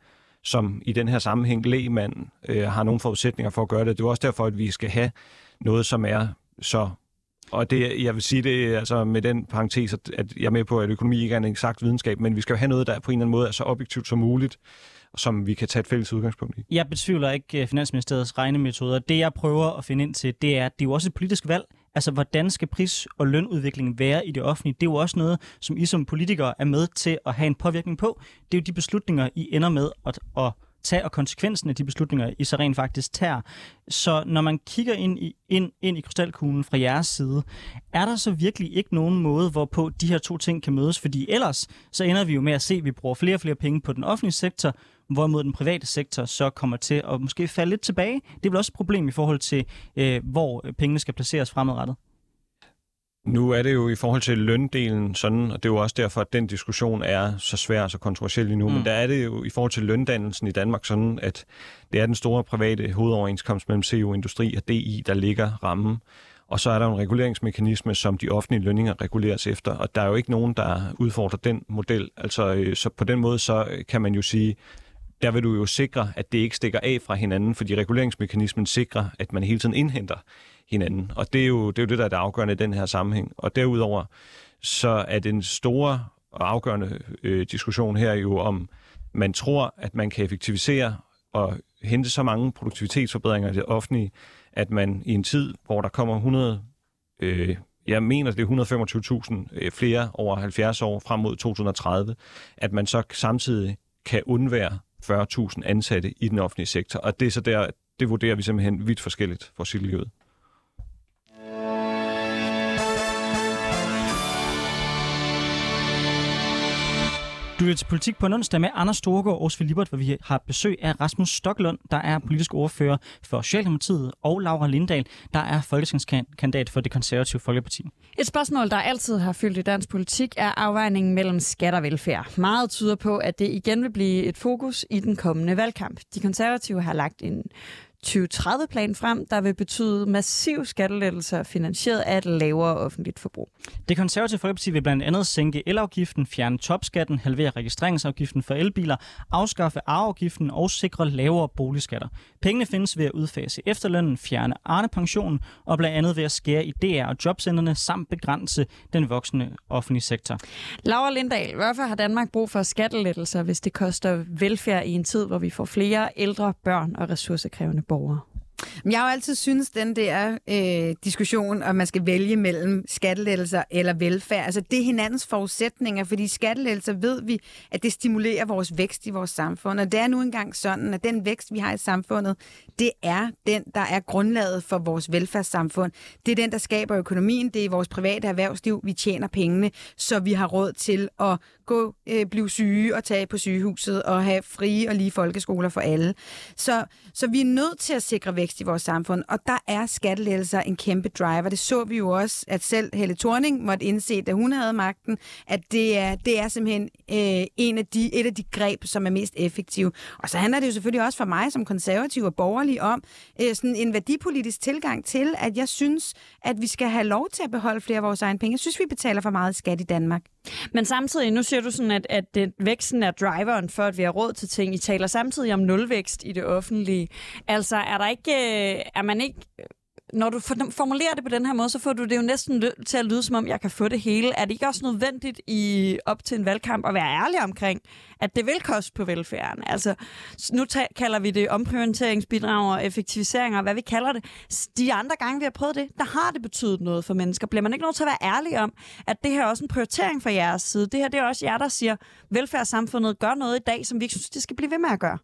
Speaker 3: som i den her sammenhæng lægmand øh, har nogle forudsætninger for at gøre det. Det er også derfor, at vi skal have noget, som er så og det, jeg vil sige det altså med den parentes, at jeg er med på, at økonomi ikke er en eksakt videnskab, men vi skal jo have noget, der på en eller anden måde er så objektivt som muligt, som vi kan tage et fælles udgangspunkt i.
Speaker 1: Jeg betvivler ikke øh, Finansministeriets regnemetoder. Det, jeg prøver at finde ind til, det er, at det er jo også et politisk valg. Altså, hvordan skal pris- og lønudviklingen være i det offentlige? Det er jo også noget, som I som politikere er med til at have en påvirkning på. Det er jo de beslutninger, I ender med at, at tage, og konsekvensen af de beslutninger, I så rent faktisk tager. Så når man kigger ind i, ind, ind i krystalkuglen fra jeres side, er der så virkelig ikke nogen måde, hvorpå de her to ting kan mødes? Fordi ellers så ender vi jo med at se, at vi bruger flere og flere penge på den offentlige sektor, hvorimod den private sektor så kommer til at måske falde lidt tilbage. Det er vel også et problem i forhold til, øh, hvor pengene skal placeres fremadrettet.
Speaker 3: Nu er det jo i forhold til løndelen sådan, og det er jo også derfor, at den diskussion er så svær og så kontroversiel lige nu, mm. men der er det jo i forhold til løndannelsen i Danmark sådan, at det er den store private hovedoverenskomst mellem CO Industri og DI, der ligger rammen. Og så er der en reguleringsmekanisme, som de offentlige lønninger reguleres efter, og der er jo ikke nogen, der udfordrer den model. Altså, øh, så på den måde, så kan man jo sige, der vil du jo sikre, at det ikke stikker af fra hinanden, fordi reguleringsmekanismen sikrer, at man hele tiden indhenter hinanden. Og det er jo det, er jo det der er det afgørende i den her sammenhæng. Og derudover, så er den store og afgørende øh, diskussion her jo om, man tror, at man kan effektivisere og hente så mange produktivitetsforbedringer i det offentlige, at man i en tid, hvor der kommer 100 øh, jeg mener, det er 125.000 øh, flere over 70 år frem mod 2030, at man så samtidig kan undvære 40.000 ansatte i den offentlige sektor. Og det er så der, det vurderer vi simpelthen vidt forskelligt for sit livet.
Speaker 1: Du er til politik på en onsdag med Anders Storgård og Osvald Libert, hvor vi har besøg af Rasmus Stoklund, der er politisk ordfører for Socialdemokratiet, og Laura Lindahl, der er folketingskandidat for det konservative Folkeparti.
Speaker 2: Et spørgsmål, der altid har fyldt i dansk politik, er afvejningen mellem skat og velfærd. Meget tyder på, at det igen vil blive et fokus i den kommende valgkamp. De konservative har lagt en 2030-plan frem, der vil betyde massiv skattelettelser finansieret af et lavere offentligt forbrug.
Speaker 1: Det konservative Folkeparti vil blandt andet sænke elafgiften, fjerne topskatten, halvere registreringsafgiften for elbiler, afskaffe arveafgiften og sikre lavere boligskatter. Pengene findes ved at udfase efterlønnen, fjerne Arne-pensionen og blandt andet ved at skære i DR og jobcentrene samt begrænse den voksende offentlige sektor.
Speaker 2: Laura Lindahl, hvorfor har Danmark brug for skattelettelser, hvis det koster velfærd i en tid, hvor vi får flere ældre, børn og ressourcekrævende borgere?
Speaker 4: Jeg har jo altid synes, den der øh, diskussion, om man skal vælge mellem skattelettelser eller velfærd, altså det er hinandens forudsætninger, fordi skattelettelser ved vi, at det stimulerer vores vækst i vores samfund. Og det er nu engang sådan, at den vækst, vi har i samfundet, det er den, der er grundlaget for vores velfærdssamfund. Det er den, der skaber økonomien. Det er vores private erhvervsliv, vi tjener pengene, så vi har råd til at gå, øh, blive syge og tage på sygehuset og have frie og lige folkeskoler for alle. Så, så vi er nødt til at sikre vækst i vores samfund, og der er skattelettelser en kæmpe driver. Det så vi jo også, at selv Helle Thorning måtte indse, da hun havde magten, at det er, det er simpelthen øh, en af de, et af de greb, som er mest effektive. Og så handler det jo selvfølgelig også for mig som konservativ og borgerlig om øh, sådan en værdipolitisk tilgang til, at jeg synes, at vi skal have lov til at beholde flere af vores egne penge. Jeg synes, vi betaler for meget skat i Danmark.
Speaker 2: Men samtidig, nu siger du sådan, at, at det, væksten er driveren for, at vi har råd til ting. I taler samtidig om nulvækst i det offentlige. Altså, er der ikke, øh, er man ikke når du formulerer det på den her måde, så får du det jo næsten til at lyde, som om jeg kan få det hele. Er det ikke også nødvendigt i op til en valgkamp at være ærlig omkring, at det vil koste på velfærden? Altså, nu kalder vi det omprioriteringsbidrag og effektiviseringer, hvad vi kalder det. De andre gange, vi har prøvet det, der har det betydet noget for mennesker. Bliver man ikke nødt til at være ærlig om, at det her er også en prioritering fra jeres side? Det her det er også jer, der siger, at velfærdssamfundet gør noget i dag, som vi ikke synes, det skal blive ved med at gøre.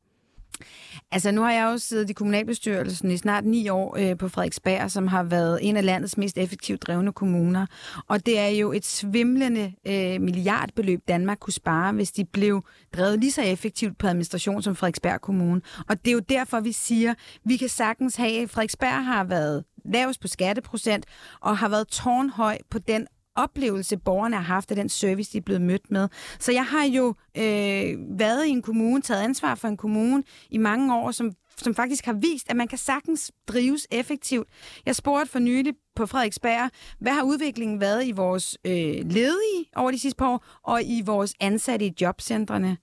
Speaker 4: Altså, nu har jeg jo siddet i kommunalbestyrelsen i snart ni år øh, på Frederiksberg, som har været en af landets mest effektivt drevne kommuner. Og det er jo et svimlende øh, milliardbeløb, Danmark kunne spare, hvis de blev drevet lige så effektivt på administration som Frederiksberg Kommune. Og det er jo derfor, vi siger, vi kan sagtens have, Frederiksberg har været lavest på skatteprocent og har været tårnhøj på den oplevelse, borgerne har haft af den service, de er blevet mødt med. Så jeg har jo øh, været i en kommune, taget ansvar for en kommune i mange år, som som faktisk har vist, at man kan sagtens drives effektivt. Jeg spurgte for nylig på Frederiksberg, hvad har udviklingen været i vores øh, ledige over de sidste par år, og i vores ansatte i jobcentrene?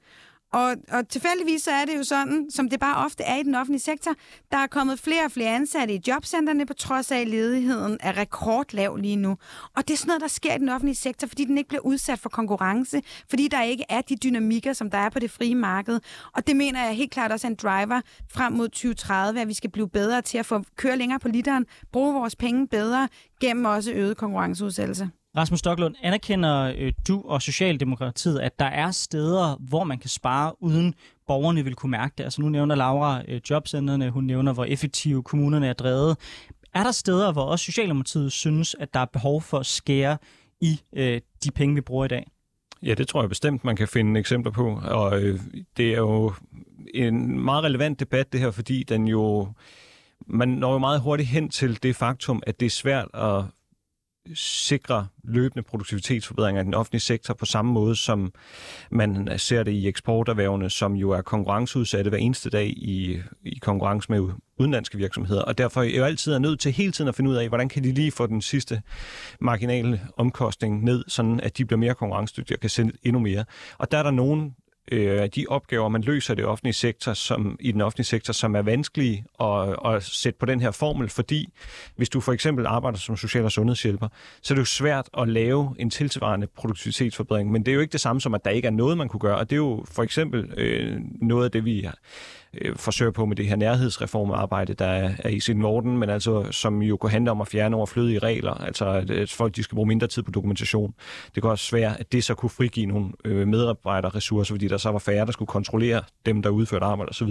Speaker 4: Og, og tilfældigvis så er det jo sådan, som det bare ofte er i den offentlige sektor, der er kommet flere og flere ansatte i jobcentrene, på trods af, at ledigheden er rekordlav lige nu. Og det er sådan noget, der sker i den offentlige sektor, fordi den ikke bliver udsat for konkurrence, fordi der ikke er de dynamikker, som der er på det frie marked. Og det mener jeg helt klart også er en driver frem mod 2030, at vi skal blive bedre til at få køre længere på literen, bruge vores penge bedre, gennem også øget konkurrenceudsættelse.
Speaker 1: Rasmus Stocklund, anerkender øh, du og Socialdemokratiet, at der er steder, hvor man kan spare, uden borgerne vil kunne mærke det? Altså nu nævner Laura øh, jobcenterne, hun nævner, hvor effektive kommunerne er drevet. Er der steder, hvor også Socialdemokratiet synes, at der er behov for at skære i øh, de penge, vi bruger i dag?
Speaker 3: Ja, det tror jeg bestemt, man kan finde eksempler på. Og øh, det er jo en meget relevant debat, det her, fordi den jo man når jo meget hurtigt hen til det faktum, at det er svært at sikre løbende produktivitetsforbedringer i den offentlige sektor på samme måde, som man ser det i eksporterhvervene, som jo er konkurrenceudsatte hver eneste dag i, i konkurrence med udenlandske virksomheder. Og derfor er jo altid er nødt til hele tiden at finde ud af, hvordan kan de lige få den sidste marginale omkostning ned, sådan at de bliver mere konkurrencedygtige og kan sende endnu mere. Og der er der nogen øh, de opgaver, man løser i, det offentlige sektor, som, i den offentlige sektor, som er vanskelige at, at sætte på den her formel, fordi hvis du for eksempel arbejder som social- og sundhedshjælper, så er det jo svært at lave en tilsvarende produktivitetsforbedring, men det er jo ikke det samme som, at der ikke er noget, man kunne gøre, og det er jo for eksempel øh, noget af det, vi øh, forsøger på med det her nærhedsreformarbejde, der er, er i sin orden, men altså som jo kunne handle om at fjerne overflødige regler, altså at, at folk de skal bruge mindre tid på dokumentation. Det kan også være, at det så kunne frigive nogle øh, medarbejderressourcer, fordi der så var færre, der skulle kontrollere dem, der udførte arbejde osv.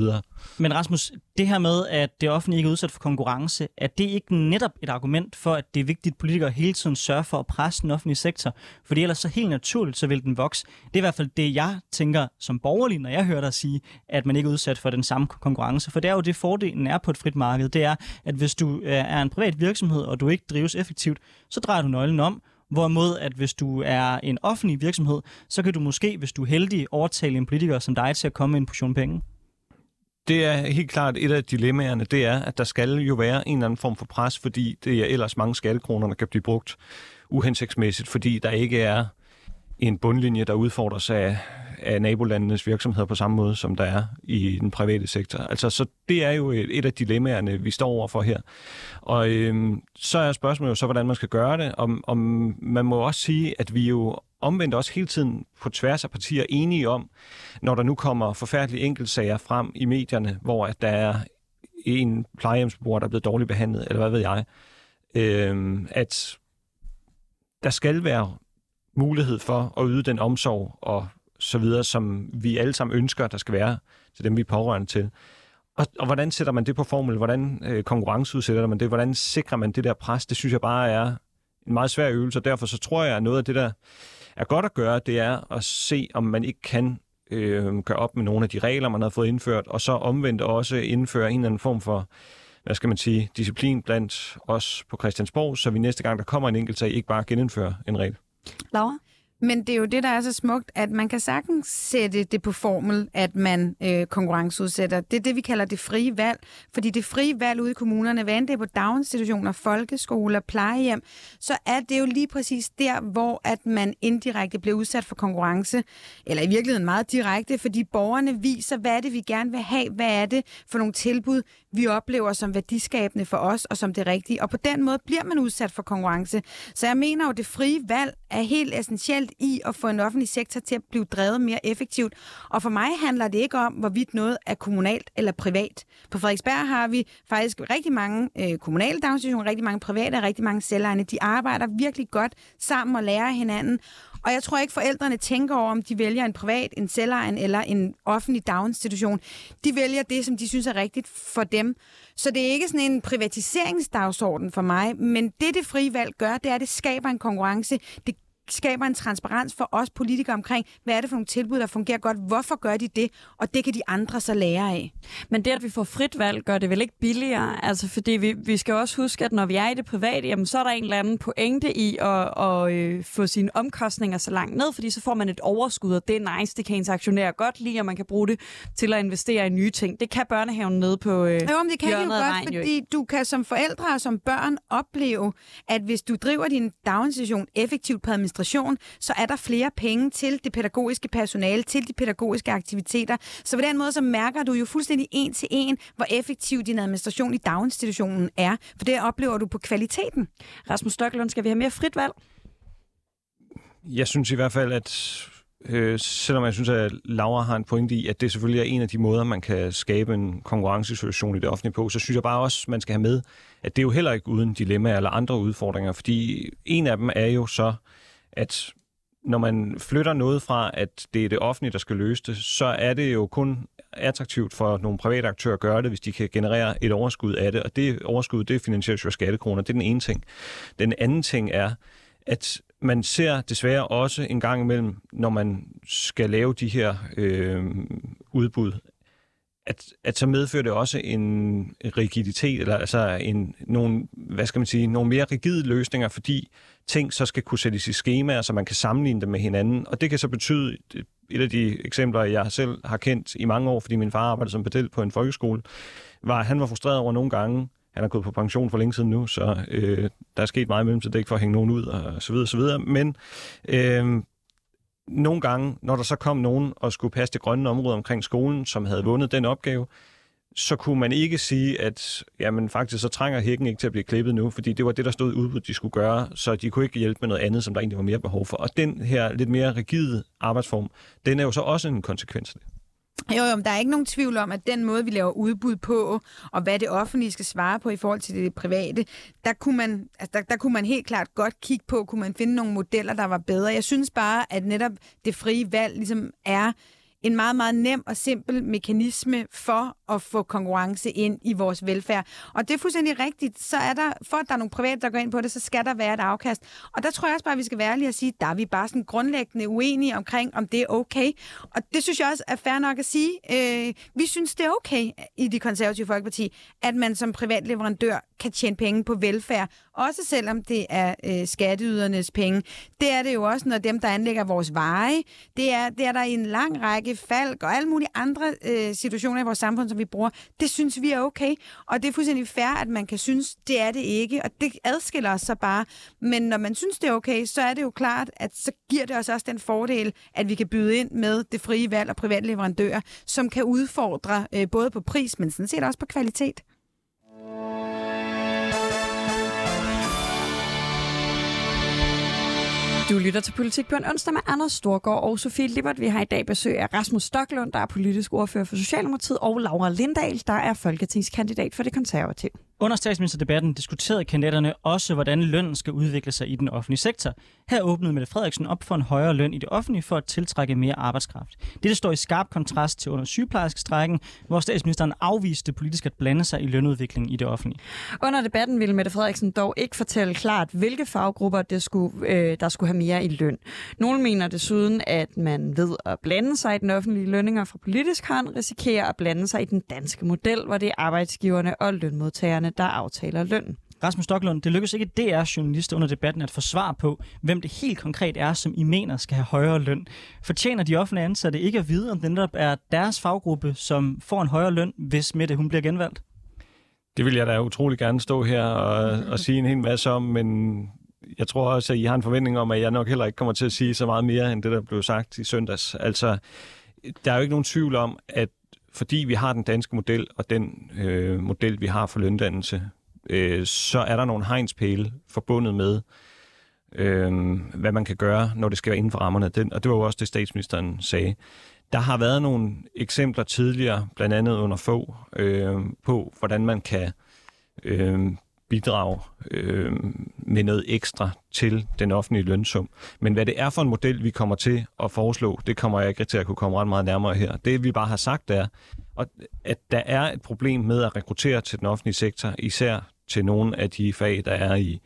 Speaker 1: Men Rasmus, det her med, at det offentlige ikke er udsat for konkurrence, er det ikke netop et argument for, at det er vigtigt, at politikere hele tiden sørger for at presse den offentlige sektor? Fordi ellers så helt naturligt, så vil den vokse. Det er i hvert fald det, jeg tænker som borgerlig, når jeg hører dig sige, at man ikke er udsat for den samme konkurrence. For det er jo det, fordelen er på et frit marked. Det er, at hvis du øh, er en privat virksomhed, og du ikke drives effektivt, så drejer du nøglen om, Hvorimod, at hvis du er en offentlig virksomhed, så kan du måske, hvis du er heldig, overtale en politiker som dig til at komme med en portion penge.
Speaker 3: Det er helt klart et af dilemmaerne, det er, at der skal jo være en eller anden form for pres, fordi det er ellers mange skattekroner, der kan blive brugt uhensigtsmæssigt, fordi der ikke er en bundlinje, der udfordres af, af nabolandenes virksomheder på samme måde, som der er i den private sektor. Altså, så det er jo et, et af dilemmaerne, vi står overfor her. Og øhm, så er spørgsmålet jo så, hvordan man skal gøre det. Om, om man må også sige, at vi jo omvendt også hele tiden på tværs af partier enige om, når der nu kommer forfærdelige enkeltsager frem i medierne, hvor at der er en plejehjemsbeboer, der er blevet dårligt behandlet, eller hvad ved jeg, øhm, at der skal være mulighed for at yde den omsorg og så videre, som vi alle sammen ønsker, der skal være til dem, vi er pårørende til. Og, og hvordan sætter man det på formel? Hvordan øh, konkurrenceudsætter man det? Hvordan sikrer man det der pres? Det synes jeg bare er en meget svær øvelse, og derfor så tror jeg, at noget af det, der er godt at gøre, det er at se, om man ikke kan øh, gøre op med nogle af de regler, man har fået indført, og så omvendt også indføre en eller anden form for hvad skal man sige, disciplin blandt os på Christiansborg, så vi næste gang, der kommer en enkelt sag, ikke bare genindfører en regel.
Speaker 2: Laura?
Speaker 4: Men det er jo det, der er så smukt, at man kan sagtens sætte det på formel, at man øh, konkurrenceudsætter. Det er det, vi kalder det frie valg. Fordi det frie valg ude i kommunerne, hvad end det er på daginstitutioner, folkeskoler, plejehjem, så er det jo lige præcis der, hvor at man indirekte bliver udsat for konkurrence. Eller i virkeligheden meget direkte, fordi borgerne viser, hvad er det, vi gerne vil have, hvad er det for nogle tilbud, vi oplever som værdiskabende for os og som det rigtige. Og på den måde bliver man udsat for konkurrence. Så jeg mener jo, det frie valg er helt essentielt i at få en offentlig sektor til at blive drevet mere effektivt. Og for mig handler det ikke om, hvorvidt noget er kommunalt eller privat. På Frederiksberg har vi faktisk rigtig mange øh, kommunale daginstitutioner, rigtig mange private og rigtig mange selvejende. De arbejder virkelig godt sammen og lærer hinanden. Og jeg tror ikke, forældrene tænker over, om de vælger en privat, en selvejen eller en offentlig daginstitution. De vælger det, som de synes er rigtigt for dem. Så det er ikke sådan en privatiseringsdagsorden for mig, men det, det frie valg gør, det er, at det skaber en konkurrence. Det skaber en transparens for os politikere omkring, hvad er det for nogle tilbud, der fungerer godt, hvorfor gør de det, og det kan de andre så lære af.
Speaker 2: Men det, at vi får frit valg, gør det vel ikke billigere? Altså, fordi vi, vi skal også huske, at når vi er i det private, jamen, så er der en eller anden pointe i at, at øh, få sine omkostninger så langt ned, fordi så får man et overskud, og det er nice, det kan ens aktionærer godt lide, og man kan bruge det til at investere i nye ting. Det kan børnehaven nede på øh,
Speaker 4: Jo, men det kan de jo godt,
Speaker 2: vejen,
Speaker 4: fordi
Speaker 2: jo
Speaker 4: du kan som forældre og som børn opleve, at hvis du driver din daginstitution effektivt på administration, så er der flere penge til det pædagogiske personale, til de pædagogiske aktiviteter. Så på den måde, så mærker du jo fuldstændig en til en, hvor effektiv din administration i daginstitutionen er. For det oplever du på kvaliteten.
Speaker 2: Rasmus Stokkelund, skal vi have mere frit valg?
Speaker 3: Jeg synes i hvert fald, at øh, selvom jeg synes, at Laura har en pointe i, at det selvfølgelig er en af de måder, man kan skabe en konkurrencesituation i det offentlige på, så synes jeg bare også, man skal have med, at det er jo heller ikke uden dilemmaer eller andre udfordringer, fordi en af dem er jo så, at når man flytter noget fra, at det er det offentlige, der skal løse det, så er det jo kun attraktivt for nogle private aktører at gøre det, hvis de kan generere et overskud af det. Og det overskud, det finansieres jo af skattekroner. Det er den ene ting. Den anden ting er, at man ser desværre også en gang imellem, når man skal lave de her øh, udbud, at, at så medfører det også en rigiditet, eller altså en, nogle, hvad skal man sige, nogle mere rigide løsninger, fordi ting så skal kunne sættes i skemaer, så man kan sammenligne dem med hinanden. Og det kan så betyde, et af de eksempler, jeg selv har kendt i mange år, fordi min far arbejdede som pedel på en folkeskole, var, at han var frustreret over nogle gange, han er gået på pension for længe siden nu, så øh, der er sket meget imellem, så det er ikke for at hænge nogen ud, og så videre, så videre. Men øh, nogle gange, når der så kom nogen og skulle passe det grønne område omkring skolen, som havde vundet den opgave, så kunne man ikke sige, at jamen, faktisk så trænger hækken ikke til at blive klippet nu, fordi det var det, der stod ud, de skulle gøre, så de kunne ikke hjælpe med noget andet, som der egentlig var mere behov for. Og den her lidt mere rigide arbejdsform, den er jo så også en konsekvens af det.
Speaker 4: Jo, jo, men der er ikke nogen tvivl om, at den måde, vi laver udbud på, og hvad det offentlige skal svare på i forhold til det private, der kunne man, altså der, der kunne man helt klart godt kigge på, kunne man finde nogle modeller, der var bedre. Jeg synes bare, at netop det frie valg ligesom er en meget, meget nem og simpel mekanisme for at få konkurrence ind i vores velfærd. Og det er fuldstændig rigtigt. Så er der, for at der er nogle private, der går ind på det, så skal der være et afkast. Og der tror jeg også bare, at vi skal være ærlige og sige, der er vi bare sådan grundlæggende uenige omkring, om det er okay. Og det synes jeg også er fair nok at sige. Øh, vi synes, det er okay i de konservative folkeparti, at man som privat leverandør kan tjene penge på velfærd, også selvom det er øh, skatteydernes penge. Det er det jo også, når dem, der anlægger vores veje, det er, det er der i en lang række falk og alle mulige andre øh, situationer i vores samfund, som vi bruger. Det synes vi er okay, og det er fuldstændig fair, at man kan synes, det er det ikke, og det adskiller os så bare. Men når man synes, det er okay, så er det jo klart, at så giver det os også den fordel, at vi kan byde ind med det frie valg og private leverandører, som kan udfordre øh, både på pris, men sådan set også på kvalitet.
Speaker 2: Du lytter til Politik på en onsdag med Anders Storgård og Sofie Lippert. Vi har i dag besøg af Rasmus Stoklund, der er politisk ordfører for Socialdemokratiet, og Laura Lindahl, der er folketingskandidat for det konservative.
Speaker 1: Under statsministerdebatten diskuterede kandidaterne også, hvordan lønnen skal udvikle sig i den offentlige sektor. Her åbnede Mette Frederiksen op for en højere løn i det offentlige for at tiltrække mere arbejdskraft. Dette står i skarp kontrast til under sygeplejerskestrækken, hvor statsministeren afviste politisk at blande sig i lønudviklingen i det offentlige.
Speaker 2: Under debatten ville Mette Frederiksen dog ikke fortælle klart, hvilke faggrupper det skulle, øh, der skulle have mere i løn. Nogle mener desuden, at man ved at blande sig i den offentlige lønninger fra politisk hånd, risikerer at blande sig i den danske model, hvor det er arbejdsgiverne og lønmodtagerne, der aftaler løn.
Speaker 1: Rasmus Stocklund, det lykkedes ikke DR-journalister under debatten at få svar på, hvem det helt konkret er, som I mener skal have højere løn. Fortjener de offentlige ansatte ikke at vide, om det netop er deres faggruppe, som får en højere løn, hvis Mette hun bliver genvalgt?
Speaker 3: Det vil jeg da utrolig gerne stå her og, og sige en hel masse om, men jeg tror også, at I har en forventning om, at jeg nok heller ikke kommer til at sige så meget mere, end det, der blev sagt i søndags. Altså, der er jo ikke nogen tvivl om, at fordi vi har den danske model og den øh, model, vi har for løndannelse, øh, så er der nogle hegnspæle forbundet med, øh, hvad man kan gøre, når det skal være inden for rammerne. Den, og det var jo også det, statsministeren sagde. Der har været nogle eksempler tidligere, blandt andet under få, øh, på hvordan man kan øh, bidrage øh, med noget ekstra til den offentlige lønsum. Men hvad det er for en model, vi kommer til at foreslå, det kommer jeg ikke til at kunne komme ret meget nærmere her. Det vi bare har sagt er, at der er et problem med at rekruttere til den offentlige sektor, især til nogle af de fag, der er i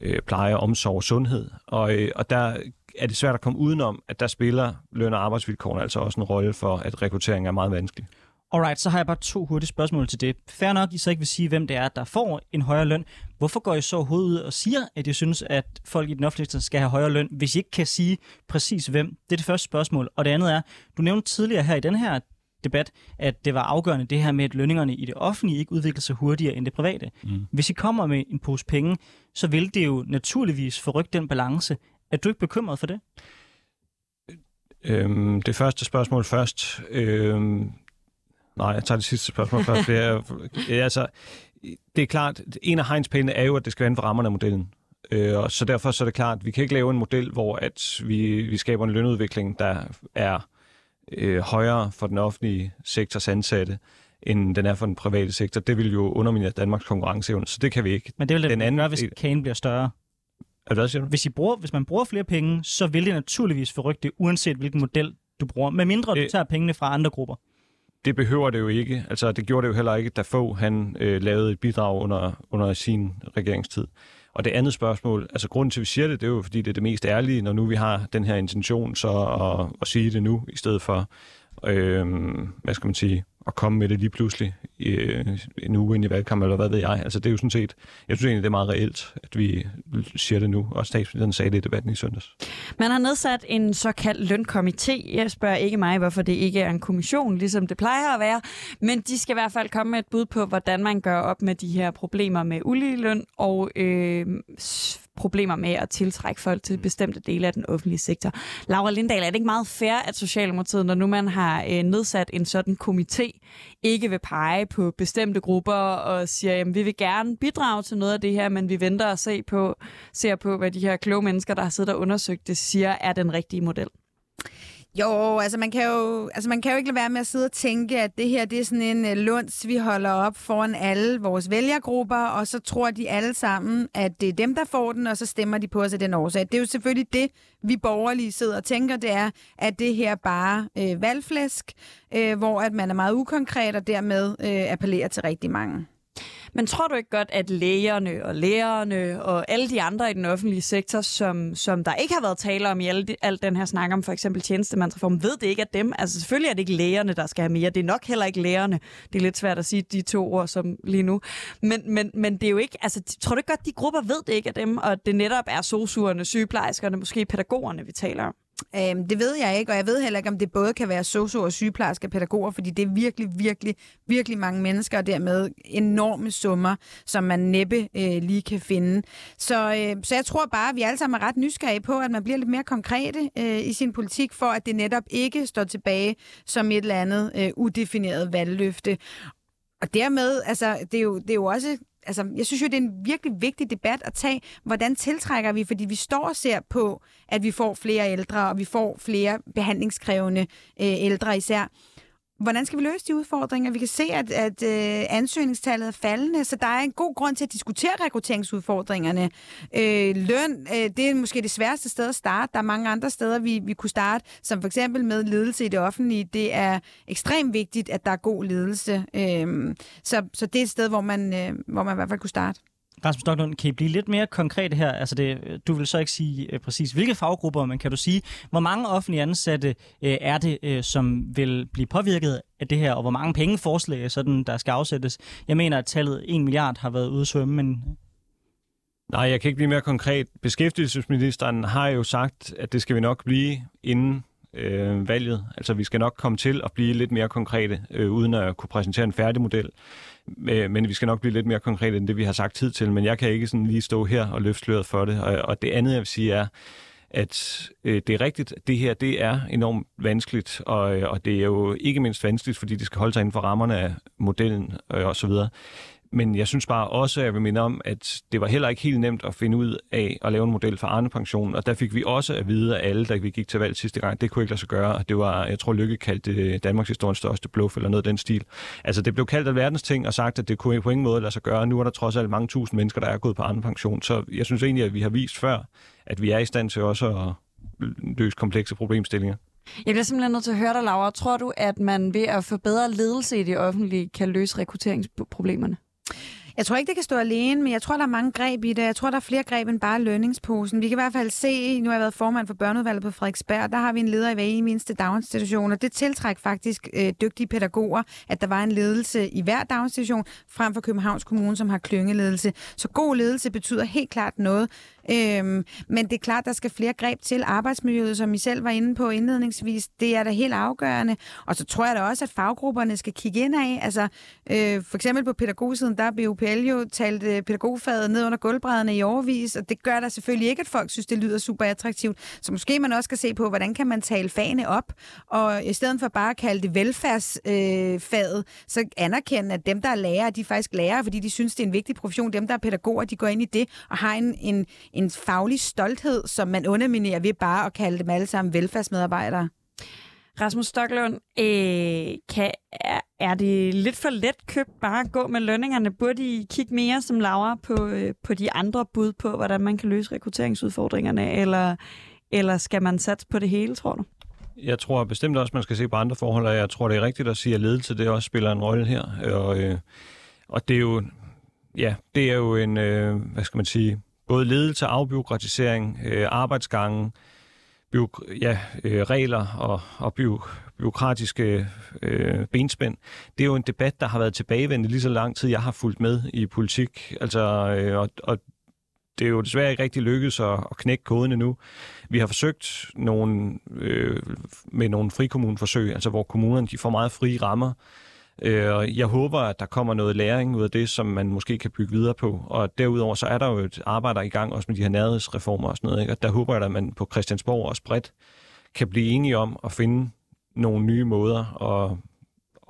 Speaker 3: øh, pleje, omsorg og sundhed. Og, øh, og der er det svært at komme udenom, at der spiller løn- og arbejdsvilkårene altså også en rolle for, at rekruttering er meget vanskelig.
Speaker 1: Alright, så har jeg bare to hurtige spørgsmål til det. Fær nok, I så ikke vil sige, hvem det er, der får en højere løn. Hvorfor går I så overhovedet ud og siger, at I synes, at folk i den offentlige sektor skal have højere løn, hvis I ikke kan sige præcis hvem? Det er det første spørgsmål. Og det andet er, du nævnte tidligere her i den her debat, at det var afgørende det her med, at lønningerne i det offentlige ikke udvikler sig hurtigere end det private. Mm. Hvis I kommer med en pose penge, så vil det jo naturligvis forrykke den balance. Er du ikke bekymret for det?
Speaker 3: Øhm, det første spørgsmål først. Øhm, nej, jeg tager det sidste spørgsmål først. Det er, altså, det er klart, en af hegnspælene er jo, at det skal være inden for rammerne af modellen. Øh, og så derfor så er det klart, at vi kan ikke lave en model, hvor at vi, vi skaber en lønudvikling, der er øh, højere for den offentlige sektors ansatte, end den er for den private sektor. Det vil jo underminere Danmarks konkurrenceevne, så det kan vi ikke.
Speaker 1: Men det vil det den anden, gøre, hvis kagen bliver større.
Speaker 3: Hvad siger du?
Speaker 1: Hvis, I bruger, hvis man bruger flere penge, så vil det naturligvis forrykke det, uanset hvilken model du bruger, medmindre du tager pengene fra andre grupper.
Speaker 3: Det behøver det jo ikke. Altså, det gjorde det jo heller ikke, da få han øh, lavede et bidrag under, under sin regeringstid. Og det andet spørgsmål, altså grunden til, at vi siger det, det er jo, fordi det er det mest ærlige, når nu vi har den her intention, så at, at sige det nu, i stedet for, øh, hvad skal man sige, at komme med det lige pludselig øh, en uge ind i valgkampen, eller hvad ved jeg. Altså det er jo sådan set, jeg synes egentlig, det er meget reelt, at vi siger det nu, og statsministeren sagde det i debatten i søndags.
Speaker 2: Man har nedsat en såkaldt lønkomité. Jeg spørger ikke mig, hvorfor det ikke er en kommission, ligesom det plejer at være, men de skal i hvert fald komme med et bud på, hvordan man gør op med de her problemer med uligeløn og øh, problemer med at tiltrække folk til bestemte dele af den offentlige sektor. Laura Lindahl, er det ikke meget fair, at Socialdemokratiet, når nu man har øh, nedsat en sådan komité, ikke vil pege på bestemte grupper og siger, at vi vil gerne bidrage til noget af det her, men vi venter og se på, ser på, hvad de her kloge mennesker, der har siddet og undersøgt det, siger er den rigtige model?
Speaker 4: Jo, altså man, kan jo, altså man kan jo ikke lade være med at sidde og tænke, at det her det er sådan en øh, lunds, vi holder op foran alle vores vælgergrupper, og så tror de alle sammen, at det er dem, der får den, og så stemmer de på os af den årsag. Det er jo selvfølgelig det, vi borgerlige sidder og tænker, det er, at det her bare øh, valgflæsk, øh, hvor at man er meget ukonkret og dermed øh, appellerer til rigtig mange.
Speaker 2: Men tror du ikke godt, at lægerne og lærerne og alle de andre i den offentlige sektor, som, som der ikke har været tale om i al, al den her snak om for eksempel tjenestemandsreform, ved det ikke at dem? Altså selvfølgelig er det ikke lægerne, der skal have mere. Det er nok heller ikke lærerne. Det er lidt svært at sige de to ord som lige nu. Men, men, men det er jo ikke, altså tror du ikke godt, de grupper ved det ikke af dem, og det netop er sosuerne, sygeplejerskerne, måske pædagogerne, vi taler om?
Speaker 4: Øhm, det ved jeg ikke, og jeg ved heller ikke, om det både kan være sosu og sygeplejersker og pædagoger, fordi det er virkelig, virkelig, virkelig mange mennesker, og dermed enorme summer, som man næppe øh, lige kan finde. Så, øh, så jeg tror bare, at vi alle sammen er ret nysgerrige på, at man bliver lidt mere konkrete øh, i sin politik, for at det netop ikke står tilbage som et eller andet øh, udefineret valgløfte. Og dermed, altså, det er jo, det er jo også altså, jeg synes jo, det er en virkelig vigtig debat at tage. Hvordan tiltrækker vi? Fordi vi står og ser på, at vi får flere ældre, og vi får flere behandlingskrævende øh, ældre især. Hvordan skal vi løse de udfordringer? Vi kan se, at, at øh, ansøgningstallet er faldende, så der er en god grund til at diskutere rekrutteringsudfordringerne. Øh, løn, øh, det er måske det sværeste sted at starte. Der er mange andre steder, vi, vi kunne starte, som for eksempel med ledelse i det offentlige. Det er ekstremt vigtigt, at der er god ledelse. Øh, så, så det er et sted, hvor man, øh, hvor man i hvert fald kunne starte.
Speaker 1: Rasmus Stocklund, kan I blive lidt mere konkret her? Altså det, du vil så ikke sige øh, præcis, hvilke faggrupper, men kan du sige, hvor mange offentlige ansatte øh, er det, øh, som vil blive påvirket af det her, og hvor mange penge forslag, sådan, der skal afsættes? Jeg mener, at tallet 1 milliard har været ude at svømme, men...
Speaker 3: Nej, jeg kan ikke blive mere konkret. Beskæftigelsesministeren har jo sagt, at det skal vi nok blive inden øh, valget. Altså, vi skal nok komme til at blive lidt mere konkrete, øh, uden at kunne præsentere en færdig model. Øh, men vi skal nok blive lidt mere konkrete end det, vi har sagt tid til. Men jeg kan ikke sådan lige stå her og løfte sløret for det. Og, og det andet, jeg vil sige, er, at øh, det er rigtigt, det her det er enormt vanskeligt, og, øh, og det er jo ikke mindst vanskeligt, fordi det skal holde sig inden for rammerne af modellen øh, og så videre. Men jeg synes bare også, at jeg vil minde om, at det var heller ikke helt nemt at finde ud af at lave en model for Arne Pension. Og der fik vi også at vide af alle, da vi gik til valg sidste gang, det kunne ikke lade sig gøre. Og det var, jeg tror, Lykke kaldte det Danmarks historiens største bluff, eller noget af den stil. Altså, det blev kaldt af verdens ting og sagt, at det kunne på ingen måde lade sig gøre. Nu er der trods alt mange tusind mennesker, der er gået på Arne Pension. Så jeg synes egentlig, at vi har vist før, at vi er i stand til også at løse komplekse problemstillinger.
Speaker 2: Jeg bliver simpelthen nødt til at høre dig, Laura. Tror du, at man ved at forbedre ledelse i det offentlige kan løse rekrutteringsproblemerne?
Speaker 4: Jeg tror ikke, det kan stå alene, men jeg tror, der er mange greb i det. Jeg tror, der er flere greb end bare lønningsposen. Vi kan i hvert fald se, nu har jeg været formand for børneudvalget på Frederiksberg, der har vi en leder i hver eneste daginstitution, og det tiltrækker faktisk øh, dygtige pædagoger, at der var en ledelse i hver daginstitution, frem for Københavns Kommune, som har klyngeledelse. Så god ledelse betyder helt klart noget. Øhm, men det er klart, der skal flere greb til arbejdsmiljøet, som I selv var inde på indledningsvis. Det er da helt afgørende. Og så tror jeg da også, at faggrupperne skal kigge ind af. Altså, øh, for eksempel på pædagogsiden, der er BUPL jo talt øh, pædagogfaget ned under gulvbrædderne i overvis, og det gør der selvfølgelig ikke, at folk synes, det lyder super attraktivt. Så måske man også skal se på, hvordan kan man tale fagene op, og i stedet for bare at kalde det velfærdsfaget, øh, så anerkende, at dem, der er lærere, de er faktisk lærere, fordi de synes, det er en vigtig profession. Dem, der er pædagoger, de går ind i det og har en, en, en faglig stolthed, som man underminerer ved bare at kalde dem alle sammen velfærdsmedarbejdere.
Speaker 2: Rasmus Stocklund, øh, kan, er, er det lidt for let købt bare at gå med lønningerne? Burde I kigge mere som Laura på, øh, på de andre bud på, hvordan man kan løse rekrutteringsudfordringerne, eller, eller skal man satse på det hele, tror du?
Speaker 3: Jeg tror bestemt også, man skal se på andre forhold, og jeg tror, det er rigtigt at sige, at ledelse det også spiller en rolle her. Og, øh, og det er jo, ja, det er jo en, øh, hvad skal man sige, både ledelse, afbiokratisering, øh, arbejdsgange, byg, ja, øh, regler og, og byg, byråkratiske øh, benspænd. Det er jo en debat, der har været tilbagevendende lige så lang tid, jeg har fulgt med i politik. Altså, øh, og, og det er jo desværre ikke rigtig lykkedes at, at knække koden endnu. Vi har forsøgt nogle, øh, med nogle frikommuneforsøg, altså hvor kommunerne de får meget frie rammer, Øh, jeg håber, at der kommer noget læring ud af det, som man måske kan bygge videre på. Og derudover så er der jo et arbejde i gang også med de her nærhedsreformer og sådan noget. Ikke? Og der håber jeg, at man på Christiansborg og bredt kan blive enige om at finde nogle nye måder at,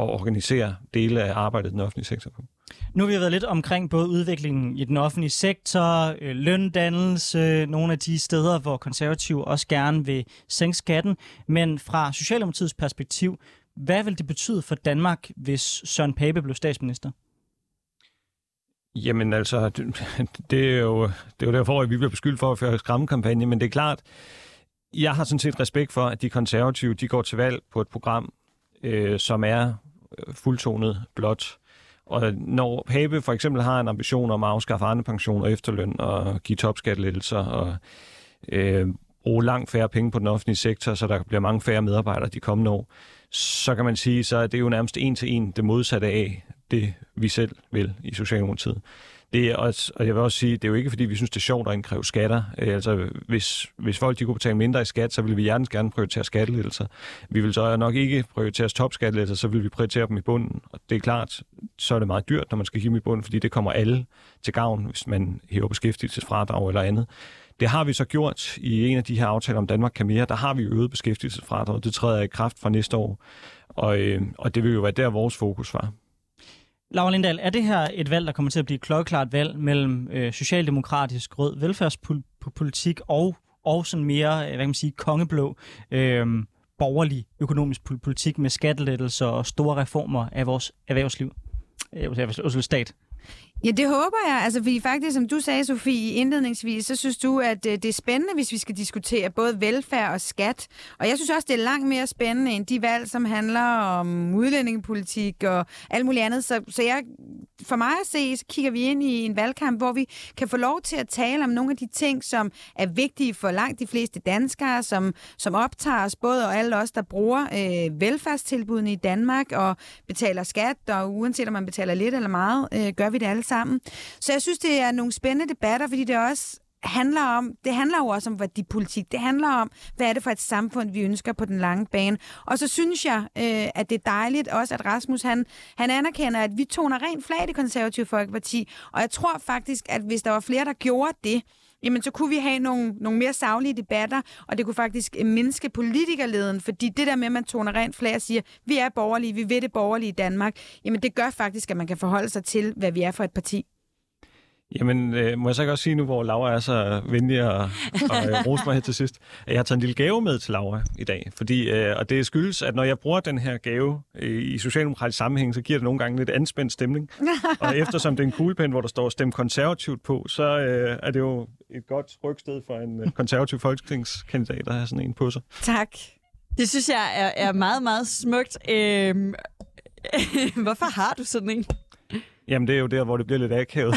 Speaker 3: at organisere dele af arbejdet i den offentlige sektor på.
Speaker 1: Nu har vi været lidt omkring både udviklingen i den offentlige sektor, øh, løndannelse, nogle af de steder, hvor konservative også gerne vil sænke skatten. Men fra Socialdemokratiets perspektiv, hvad vil det betyde for Danmark, hvis Søren Pape blev statsminister?
Speaker 3: Jamen altså, det, det, er jo, det er jo derfor, at vi bliver beskyldt for at føre skræmmekampagne, men det er klart, jeg har sådan set respekt for, at de konservative de går til valg på et program, øh, som er øh, fuldtonet blot. Og når Pape for eksempel har en ambition om at afskaffe andre pension og efterløn og give topskattelettelser og øh, bruge langt færre penge på den offentlige sektor, så der bliver mange færre medarbejdere de kommende år, så kan man sige, så er det jo nærmest en til en det modsatte af det, vi selv vil i Socialdemokratiet. Det er også, og jeg vil også sige, det er jo ikke, fordi vi synes, det er sjovt at indkræve skatter. Øh, altså, hvis, hvis folk de kunne betale mindre i skat, så vil vi hjertens gerne prioritere skattelettelser. Vi vil så nok ikke prioritere topskattelettelser, så vil vi prioritere dem i bunden. Og det er klart, så er det meget dyrt, når man skal give dem i bunden, fordi det kommer alle til gavn, hvis man hæver beskæftigelsesfradrag eller andet. Det har vi så gjort i en af de her aftaler om Danmark kan mere. Der har vi øget beskæftigelsesfradraget. Det træder i kraft fra næste år. Og, øh, og det vil jo være der, vores fokus var.
Speaker 1: Laura Lindahl, er det her et valg, der kommer til at blive et klokkeklart valg mellem øh, socialdemokratisk rød velfærdspolitik og, og sådan mere, øh, hvad kan man sige, kongeblå øh, borgerlig økonomisk politik med skattelettelser og store reformer af vores erhvervsliv? Øh, stat.
Speaker 4: Ja, det håber jeg. Altså, fordi faktisk, som du sagde, Sofie, indledningsvis, så synes du, at øh, det er spændende, hvis vi skal diskutere både velfærd og skat. Og jeg synes også, det er langt mere spændende end de valg, som handler om udlændingepolitik og alt muligt andet. Så, så jeg, for mig at se, så kigger vi ind i en valgkamp, hvor vi kan få lov til at tale om nogle af de ting, som er vigtige for langt de fleste danskere, som, som optager os, både og alle os, der bruger øh, velfærdstilbudene i Danmark og betaler skat, og uanset om man betaler lidt eller meget, øh, gør vi det alle sammen. Så jeg synes, det er nogle spændende debatter, fordi det også handler om, det handler jo også om værdipolitik. Det handler om, hvad er det for et samfund, vi ønsker på den lange bane. Og så synes jeg, øh, at det er dejligt også, at Rasmus han, han anerkender, at vi toner rent flag i det konservative Folkeparti. Og jeg tror faktisk, at hvis der var flere, der gjorde det, jamen så kunne vi have nogle, nogle mere savlige debatter, og det kunne faktisk øh, mindske politikerleden, fordi det der med, at man toner rent flag og siger, vi er borgerlige, vi vil det borgerlige i Danmark, jamen det gør faktisk, at man kan forholde sig til, hvad vi er for et parti.
Speaker 3: Jamen, øh, må jeg så ikke også sige nu, hvor Laura er så venlig og, og øh, rose mig her til sidst, at jeg har taget en lille gave med til Laura i dag. Fordi, øh, og det skyldes, at når jeg bruger den her gave øh, i socialdemokratisk sammenhæng, så giver det nogle gange lidt anspændt stemning. og eftersom det er en kuglepen, hvor der står stem konservativt på, så øh, er det jo et godt rygsted for en øh, konservativ folketingskandidat at have sådan en på sig.
Speaker 2: Tak. Det synes jeg er, er meget, meget smukt. Øh, hvorfor har du sådan en?
Speaker 3: Jamen, det er jo der, hvor det bliver lidt akavet.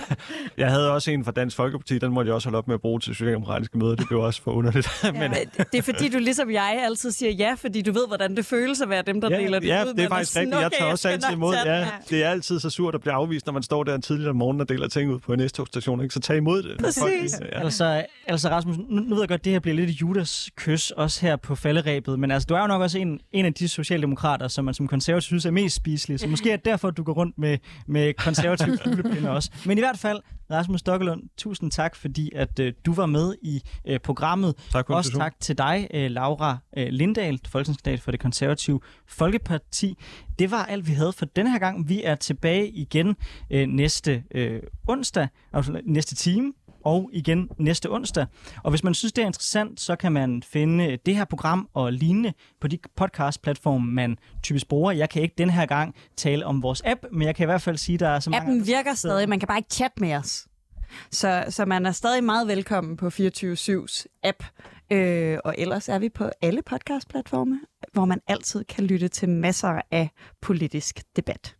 Speaker 3: jeg havde også en fra Dansk Folkeparti, den måtte jeg også holde op med at bruge til socialdemokratiske møder. Det blev også for underligt.
Speaker 2: Ja, men, det er fordi, du ligesom jeg altid siger ja, fordi du ved, hvordan det føles at være dem, der
Speaker 3: ja,
Speaker 2: deler det
Speaker 3: ja,
Speaker 2: ud.
Speaker 3: det er faktisk rigtigt. Jeg tager også altid imod. Ja, det er altid så surt at blive afvist, når man står der tidligt om morgenen og deler ting ud på en S-togstation. Ikke? Så tag imod det.
Speaker 2: Præcis.
Speaker 1: Ja. Altså, altså Rasmus, nu, nu ved jeg godt, at det her bliver lidt Judas kys også her på falderæbet, men altså, du er jo nok også en, en af de socialdemokrater, som man som konservativ synes er mest spiselige. Så måske er det derfor, at du går rundt med, med konservativ kuglepinde også. Men i hvert fald, Rasmus Stokkelund, tusind tak, fordi at øh, du var med i øh, programmet.
Speaker 3: Tak for
Speaker 1: Også tak til dig, øh, Laura øh, Lindahl, folketingskandidat for det konservative Folkeparti. Det var alt, vi havde for denne her gang. Vi er tilbage igen øh, næste øh, onsdag, altså næste time og igen næste onsdag. Og hvis man synes, det er interessant, så kan man finde det her program og lignende på de podcast-platforme, man typisk bruger. Jeg kan ikke den her gang tale om vores app, men jeg kan i hvert fald sige, der er så mange...
Speaker 2: Appen virker stadig, man kan bare ikke chatte med os. Så, så man er stadig meget velkommen på 24-7's app. Øh, og ellers er vi på alle podcast-platforme, hvor man altid kan lytte til masser af politisk debat.